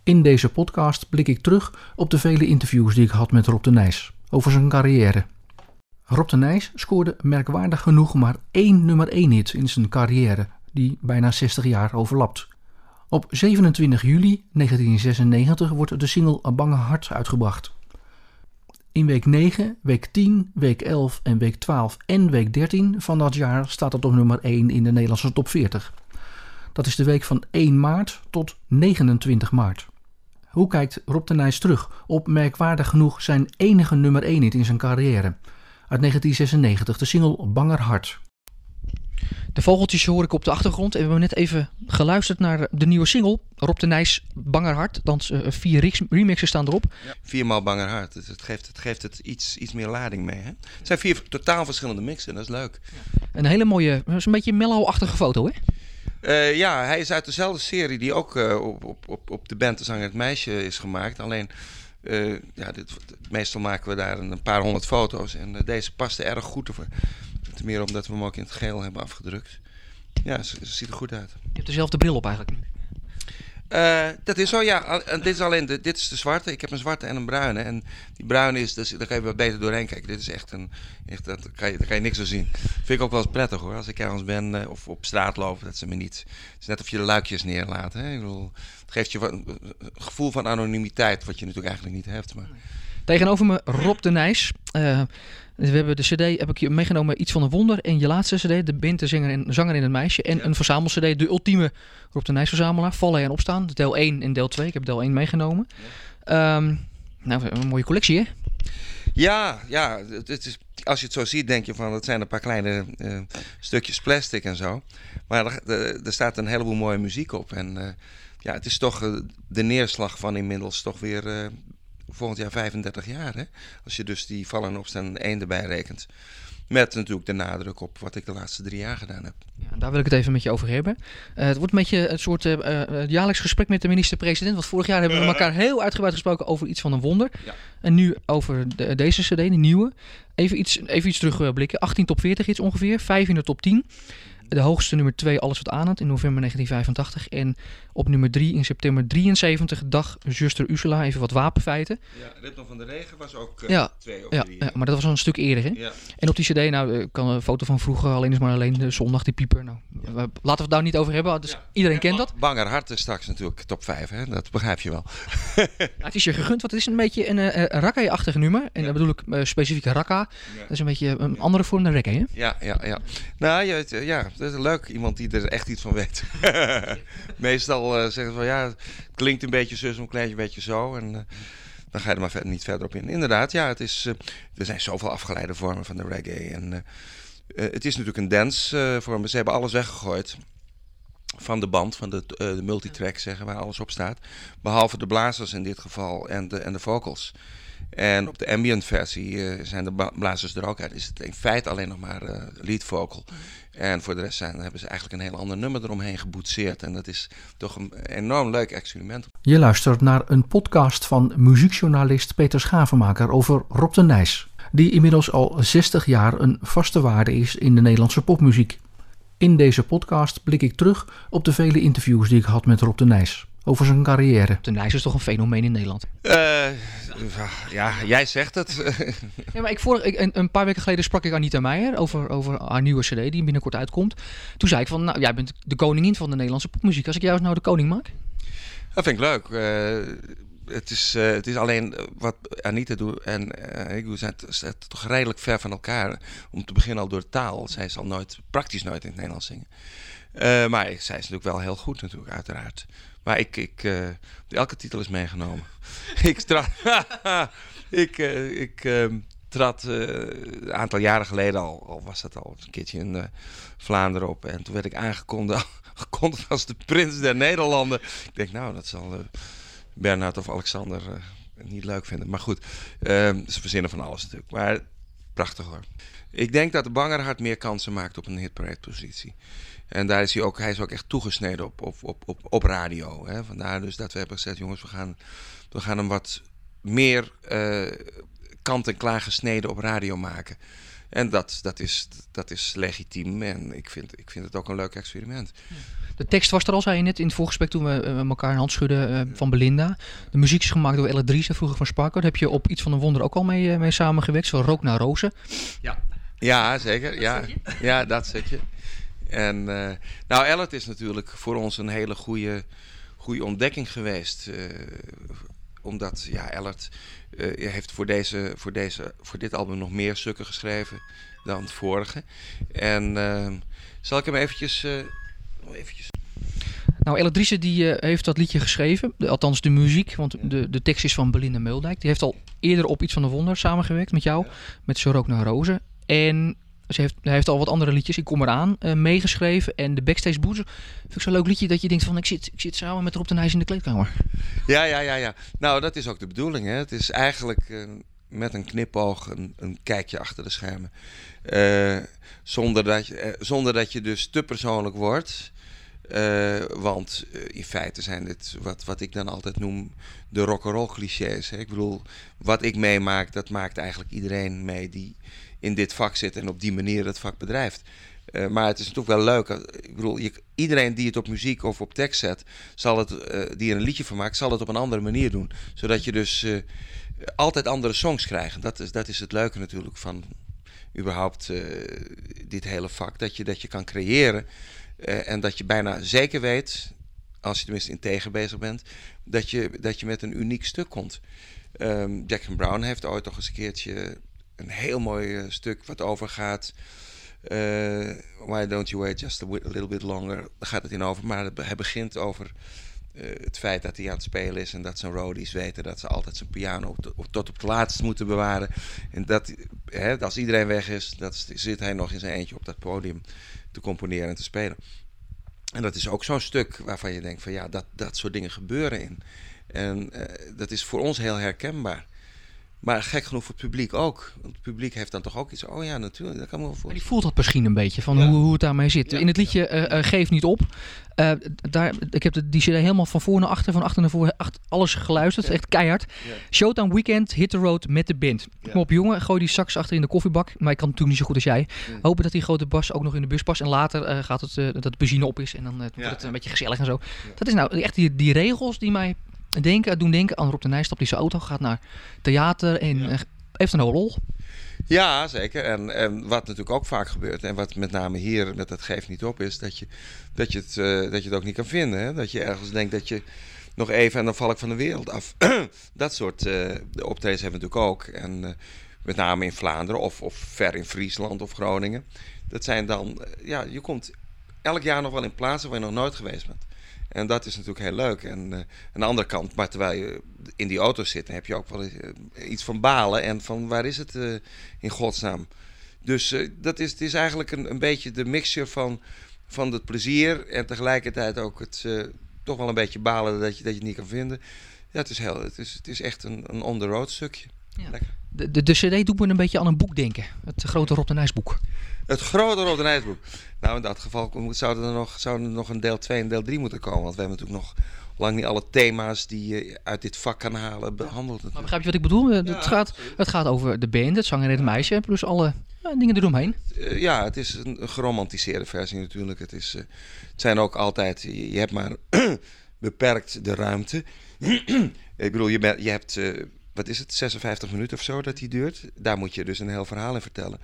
In deze podcast blik ik terug op de vele interviews die ik had met Rob de Nijs over zijn carrière. Rob de Nijs scoorde merkwaardig genoeg maar één nummer 1 hit in zijn carrière, die bijna 60 jaar overlapt. Op 27 juli 1996 wordt de single Bange Hart uitgebracht. In week 9, week 10, week 11 en week 12 en week 13 van dat jaar staat het op nummer 1 in de Nederlandse top 40. Dat is de week van 1 maart tot 29 maart. Hoe kijkt Rob de Nijs terug op merkwaardig genoeg zijn enige nummer 1 hit in zijn carrière? Uit 1996, de single Banger Hart. De vogeltjes hoor ik op de achtergrond. En we hebben net even geluisterd naar de nieuwe single. Rob de Nijs, Banger Hart. Dan uh, vier remixen staan erop. Ja, viermaal Banger Hart. Het, het, geeft, het geeft het iets, iets meer lading mee. Hè? Het zijn vier totaal verschillende mixen. Dat is leuk. Ja. Een hele mooie, is een beetje mellow-achtige foto, hè? Uh, ja, hij is uit dezelfde serie die ook uh, op, op, op, de band De Zanger het Meisje is gemaakt. Alleen, uh, ja, dit, meestal maken we daar een paar honderd foto's. En deze paste erg goed ervoor. Ten meer omdat we hem ook in het geel hebben afgedrukt. Ja, ze, ziet er goed uit. Je hebt dezelfde bril op eigenlijk. Uh, dat is zo, ja. Dit is alleen de, dit is de zwarte. Ik heb een zwarte en een bruine. En die bruine is, dus, daar kan je wat beter doorheen kijken. Dit is echt een, echt, dat kan je, daar kan je niks zo zien. Vind ik ook wel eens prettig hoor. Als ik ergens ben uh, of op straat loop, dat ze me niet. Het is net of je de luikjes neerlaat. Hè? Ik bedoel, het geeft je een, gevoel van anonimiteit, wat je natuurlijk eigenlijk niet hebt. Maar... Tegenover me Rob de Nijs. Uh, we hebben de CD, heb ik je meegenomen, Iets van een Wonder. En je laatste CD, De Bint, de zanger in, zanger in het Meisje. En een verzamel-CD, de ultieme Rob de Nijs verzamelaar. Vallen en opstaan. Deel 1 en deel 2. Ik heb deel 1 meegenomen. Um, nou, een mooie collectie, hè? Ja, ja. Het is, als je het zo ziet, denk je van het zijn een paar kleine uh, stukjes plastic en zo. Maar er, er, er, staat een heleboel mooie muziek op. En uh, ja, het is toch uh, de neerslag van inmiddels toch weer volgend jaar 35 jaar. Hè? Als je dus die vallen en opstaan één erbij rekent. Met natuurlijk de nadruk op wat ik de laatste drie jaar gedaan heb. Ja, daar wil ik het even met je over hebben. Uh, het wordt een beetje een soort uh, uh, jaarlijks gesprek met de minister-president. Want vorig jaar hebben we elkaar heel uitgebreid gesproken over iets van een wonder. Ja. En nu over de, deze CD, de nieuwe. Even iets, even iets terugblikken. 18 top 40 iets ongeveer, 5 in de top 10 de hoogste nummer 2 Alles wat aan had in november 1985. En op nummer 3 in september 73 Dag Zuster Ursula. Even wat wapenfeiten. Ja, Ritme van de Regen was ook uh, ja, twee of ja, drie. Ja, maar dat was al een stuk eerder. Hè? Ja. En op die cd, nou, ik kan een foto van vroeger, alleen is maar alleen de zondag, die pieper. Nou, laten we het daar niet over hebben. Dus iedereen kent dat. Banger Hart is straks natuurlijk top 5, hè? dat begrijp je wel. het is je gegund, want het is een beetje een uh, Rakka-achtig nummer. En dan bedoel ik uh, specifiek Rakka. Dat is een beetje een andere vorm dan reggae, hè? Ja, ja, ja. Nou, ja, ja dat is leuk. Iemand die er echt iets van weet. Meestal uh, zeggen van ja, het klinkt een beetje zus, een klein beetje zo. En uh, dan ga je er maar niet verder op in. Inderdaad, ja, het is, uh, er zijn zoveel afgeleide vormen van de reggae. En het is natuurlijk een dance vorm. Ze hebben alles weggegooid van de band, van de, de multitrack zeggen, waar alles op staat. Behalve de blazers in dit geval en de, en de vocals. En op de ambient versie zijn de blazers er ook uit. Is het in feite alleen nog maar uh, lead vocal. En voor de rest zijn, hebben ze eigenlijk een heel ander nummer eromheen geboetseerd. En dat is toch een enorm leuk experiment. Je luistert naar een podcast van muziekjournalist Peter Schavenmaker over Rob de Nijs. Die inmiddels al 60 jaar een vaste waarde is in de Nederlandse popmuziek. In deze podcast blik ik terug op de vele interviews die ik had met Rob de Nijs over zijn carrière. De Nijs is toch een fenomeen in Nederland? Uh, ja, jij zegt het. ja, maar ik voor, ik, een, een, paar weken geleden sprak ik Anita Meijer over, over haar nieuwe cd die binnenkort uitkomt. Toen zei ik van, nou, jij bent de koningin van de Nederlandse popmuziek. Als ik jou eens nou de koning maak? Dat vind ik leuk. Uh, het, is, uh, het is alleen wat Anita doet en ik doe, zijn, zijn toch redelijk ver van elkaar. Om te beginnen al door de taal. Zij zal nooit, praktisch nooit in het Nederlands zingen. maar zij is natuurlijk wel heel goed natuurlijk, uiteraard. Maar ik, ik uh, elke titel is meegenomen. ik trad, ik, uh, ik uh, trad een aantal jaren geleden al, al was dat al een keertje in Vlaanderen op. En toen werd ik aangekondigd als de prins der Nederlanden. Ik denk, nou, dat zal Bernhard of Alexander niet leuk vinden. Maar goed, ehm, ze verzinnen van alles natuurlijk. Maar prachtig hoor. Ik denk dat de Bangerhart meer kansen maakt op een hitparade positie. En daar is hij ook, hij is ook echt toegesneden op, op, op, op, op radio. Hè. Vandaar dus dat we hebben gezegd, jongens, we gaan, we gaan hem wat meer uh, kant en klaar gesneden op radio maken. En dat, dat, is, dat is legitiem en ik vind, ik vind het ook een leuk experiment. De tekst was er al, zei je net in het voorgesprek toen we uh, elkaar een hand schudden uh, van Belinda. De muziek is gemaakt door Elle Dries, vroeger van Sparko. heb je op Iets van een Wonder ook al mee, mee samengewerkt, van Rook naar Rozen. Ja, ja zeker. Ja, ja, dat zit je. En uh, nou, Ellet is natuurlijk voor ons een hele goede, goede ontdekking geweest. Uh, omdat ja, Ellert uh, heeft voor, deze, voor, deze, voor dit album nog meer stukken geschreven dan het vorige. En zal ik hem eventjes... eventjes... Nou, Ellert Driessen die heeft dat liedje geschreven, de, althans de muziek, want de, de tekst is van Belinda Meldijk. Die heeft al eerder op Iets van de Wonder samengewerkt met jou, met Zo Rook naar Rozen. En ze heeft, hij heeft al wat andere liedjes, ik kom eraan, uh, meegeschreven. En de Backstage Boots vind ik zo'n leuk liedje dat je denkt van ik zit, ik zit samen met Rob de Nijs in de kleedkamer. Ja, ja, ja, ja. Nou, dat is ook de bedoeling. Hè. Het is eigenlijk uh, met een knipoog een, kijkje achter de schermen. Uh, zonder, dat je, zonder dat je dus te persoonlijk wordt. want in feite zijn dit wat, wat ik dan altijd noem de rock'n'roll clichés. Hè. Ik bedoel, wat ik meemaak, dat maakt eigenlijk iedereen mee die in dit vak zit en op die manier het vak bedrijft. Uh, maar het is natuurlijk wel leuk. Ik bedoel, je, iedereen die het op muziek of op tekst zet, zal het, uh, die er een liedje van maakt, zal het op een andere manier doen. Zodat je dus altijd andere songs krijgt. Dat is, dat is het leuke natuurlijk van überhaupt dit hele vak. Dat je, dat je kan creëren en dat je bijna zeker weet, als je tenminste integer bezig bent, dat je, dat je met een uniek stuk komt. Um, Jack Brown heeft ooit nog eens een keertje een heel mooi uh, stuk wat overgaat. Uh, why don't you wait just a, little bit longer? Daar gaat het in over. Maar hij begint over uh, het feit dat hij aan het spelen is en dat zijn roadies weten dat ze altijd zijn piano tot op het laatst moeten bewaren. En dat hè, als iedereen weg is, dat zit hij nog in zijn eentje op dat podium te componeren en te spelen. En dat is ook zo'n stuk waarvan je denkt van ja, dat, dat soort dingen gebeuren in. En dat is voor ons heel herkenbaar. Maar gek genoeg voor het publiek ook. Want het publiek heeft dan toch ook iets. Oh ja, natuurlijk, dat kan me wel Maar voor. die voelt dat misschien een beetje, van Ja. hoe, hoe het daarmee zit. Ja. In het liedje eh, eh, Geef niet op. eh, daar, ik heb de, die CD helemaal van voor naar achter, van achter naar voor, achter, alles geluisterd. Echt keihard. Showtime Weekend, Hit the Road met de band. Kom op jongen, gooi die sax achter in de koffiebak. Maar ik kan het natuurlijk niet zo goed als jij. Hopen dat die grote bas ook nog in de bus past. En later gaat het, dat de benzine op is. En dan wordt Ja. het een beetje gezellig en zo. Dat is nou echt die, die regels die mij denken, doen denken aan Rob de Nijs. Stapt die zijn auto, gaat naar theater en Ja. eh, heeft een hoop lol. Ja, zeker. En, en wat natuurlijk ook vaak gebeurt, en wat met name hier met dat geeft niet op, is dat je, dat je, het, eh, dat je het ook niet kan vinden. Hè? Dat je ergens denkt dat je nog even en dan val ik van de wereld af. dat soort eh optredens hebben we natuurlijk ook. En met name in Vlaanderen of, of ver in Friesland of Groningen. Dat zijn dan, ja, je komt elk jaar nog wel in plaatsen waar je nog nooit geweest bent. En dat is natuurlijk heel leuk. En eh, aan de andere kant, maar terwijl je in die auto zit, dan heb je ook wel eh, iets van balen en van waar is het eh, in godsnaam. Dus eh, dat is, het is eigenlijk een, een beetje de mixture van, van het plezier en tegelijkertijd ook het eh, toch wel een beetje balen dat je, dat je het niet kan vinden. Ja, het is, heel, het is, het is echt een, een on-the-road stukje. Ja. De, de, de CD doet me een beetje aan een boek denken. Het grote Rob de Nijs boek. Het grote Rode Nijsboek. Nou, in dat geval zouden er nog, zouden er nog een deel 2 en deel 3 moeten komen. Want we hebben natuurlijk nog lang niet alle thema's die je uit dit vak kan halen behandeld. Maar begrijp je wat ik bedoel? Ja, het, gaat, het gaat over de band, het zanger en het meisje, plus alle eh, dingen eromheen. Eh, ja, het is een, geromantiseerde versie natuurlijk. Het, is, eh, het zijn ook altijd, je, hebt maar beperkt de ruimte. ik bedoel, je, bent- je hebt, wat is het, 56 minuten of zo dat die duurt. Daar moet je dus een heel verhaal in vertellen.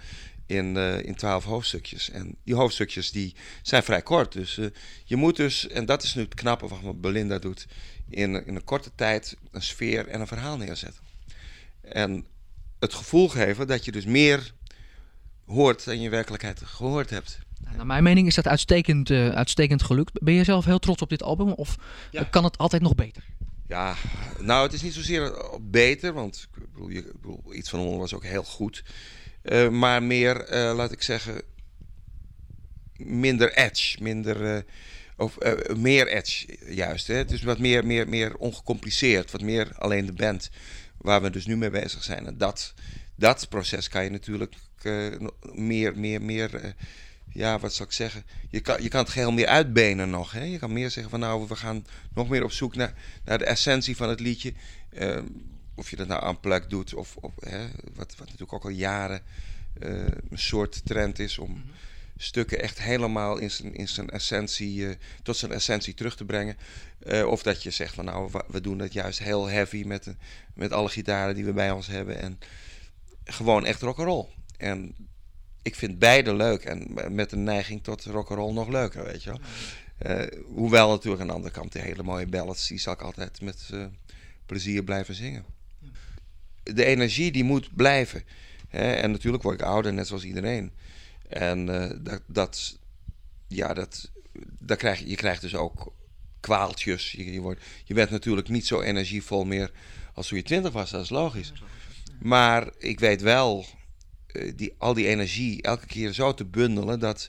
In, eh, in 12 hoofdstukjes. En die hoofdstukjes die zijn vrij kort. Dus eh, je moet dus, en dat is nu het knappe wat Belinda doet, in, in een korte tijd een sfeer en een verhaal neerzetten. En het gevoel geven dat je dus meer hoort dan je werkelijkheid gehoord hebt. Naar mijn mening is dat uitstekend, eh, uitstekend gelukt. Ben je zelf heel trots op dit album of Ja. kan het altijd nog beter? Ja, nou, het is niet zozeer beter, want ik bedoel, je, ik bedoel, iets van onder was ook heel goed. Eh, maar meer, eh, laat ik zeggen, minder edge, minder, eh, of meer edge juist. Hè? Is wat meer, meer, meer ongecompliceerd, wat meer alleen de band waar we dus nu mee bezig zijn. En dat, dat proces kan je natuurlijk meer, meer, meer, ja, wat zou ik zeggen? Je kan, je kan het geheel meer uitbenen nog. Hè? Je kan meer zeggen van nou, we gaan nog meer op zoek naar, naar de essentie van het liedje. Of je dat nou aan plek doet of, of hè, wat, wat natuurlijk ook al jaren eh, een soort trend is om stukken echt helemaal in zijn, in zijn essentie, eh, tot zijn essentie terug te brengen. Eh, of dat je zegt van nou, we, doen dat juist heel heavy met, met alle gitaren die we bij ons hebben. En gewoon echt rock'n'roll. En ik vind beide leuk en met een neiging tot rock'n'roll nog leuker, weet je wel. Eh, hoewel natuurlijk aan de andere kant de hele mooie ballads, die zal ik altijd met plezier blijven zingen. De energie die moet blijven. Hè? En natuurlijk word ik ouder, net zoals iedereen. En eh, dat, dat, ja, dat, dat krijg, je krijgt dus ook kwaaltjes. Je, wordt, je bent natuurlijk niet zo energievol meer als toen je twintig was, dat is logisch. Maar ik weet wel, eh, die, al die energie elke keer zo te bundelen dat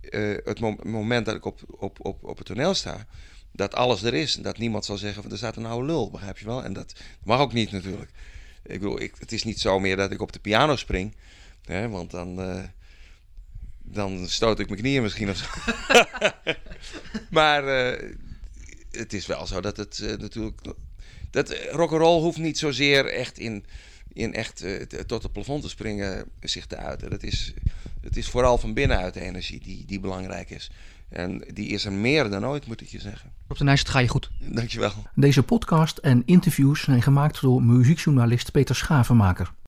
eh, het mom- moment dat ik op, op, op, op het toneel sta, dat alles er is. Dat niemand zal zeggen van er staat een oude lul, begrijp je wel? En dat mag ook niet natuurlijk. Ik bedoel, ik, het is niet zo meer dat ik op de piano spring, hè, want dan, eh, dan stoot ik mijn knieën misschien of zo. maar eh, het is wel zo dat het eh, natuurlijk. Dat rock'n'roll hoeft niet zozeer echt in, in echt tot het plafond te springen zich te uiten. Dat is, het is vooral van binnenuit de energie die, die belangrijk is. En die is er meer dan ooit, moet ik je zeggen. Rob de Nijs, het ga je goed. Dankjewel. Deze podcast en interviews zijn gemaakt door muziekjournalist Peter Schavenmaker.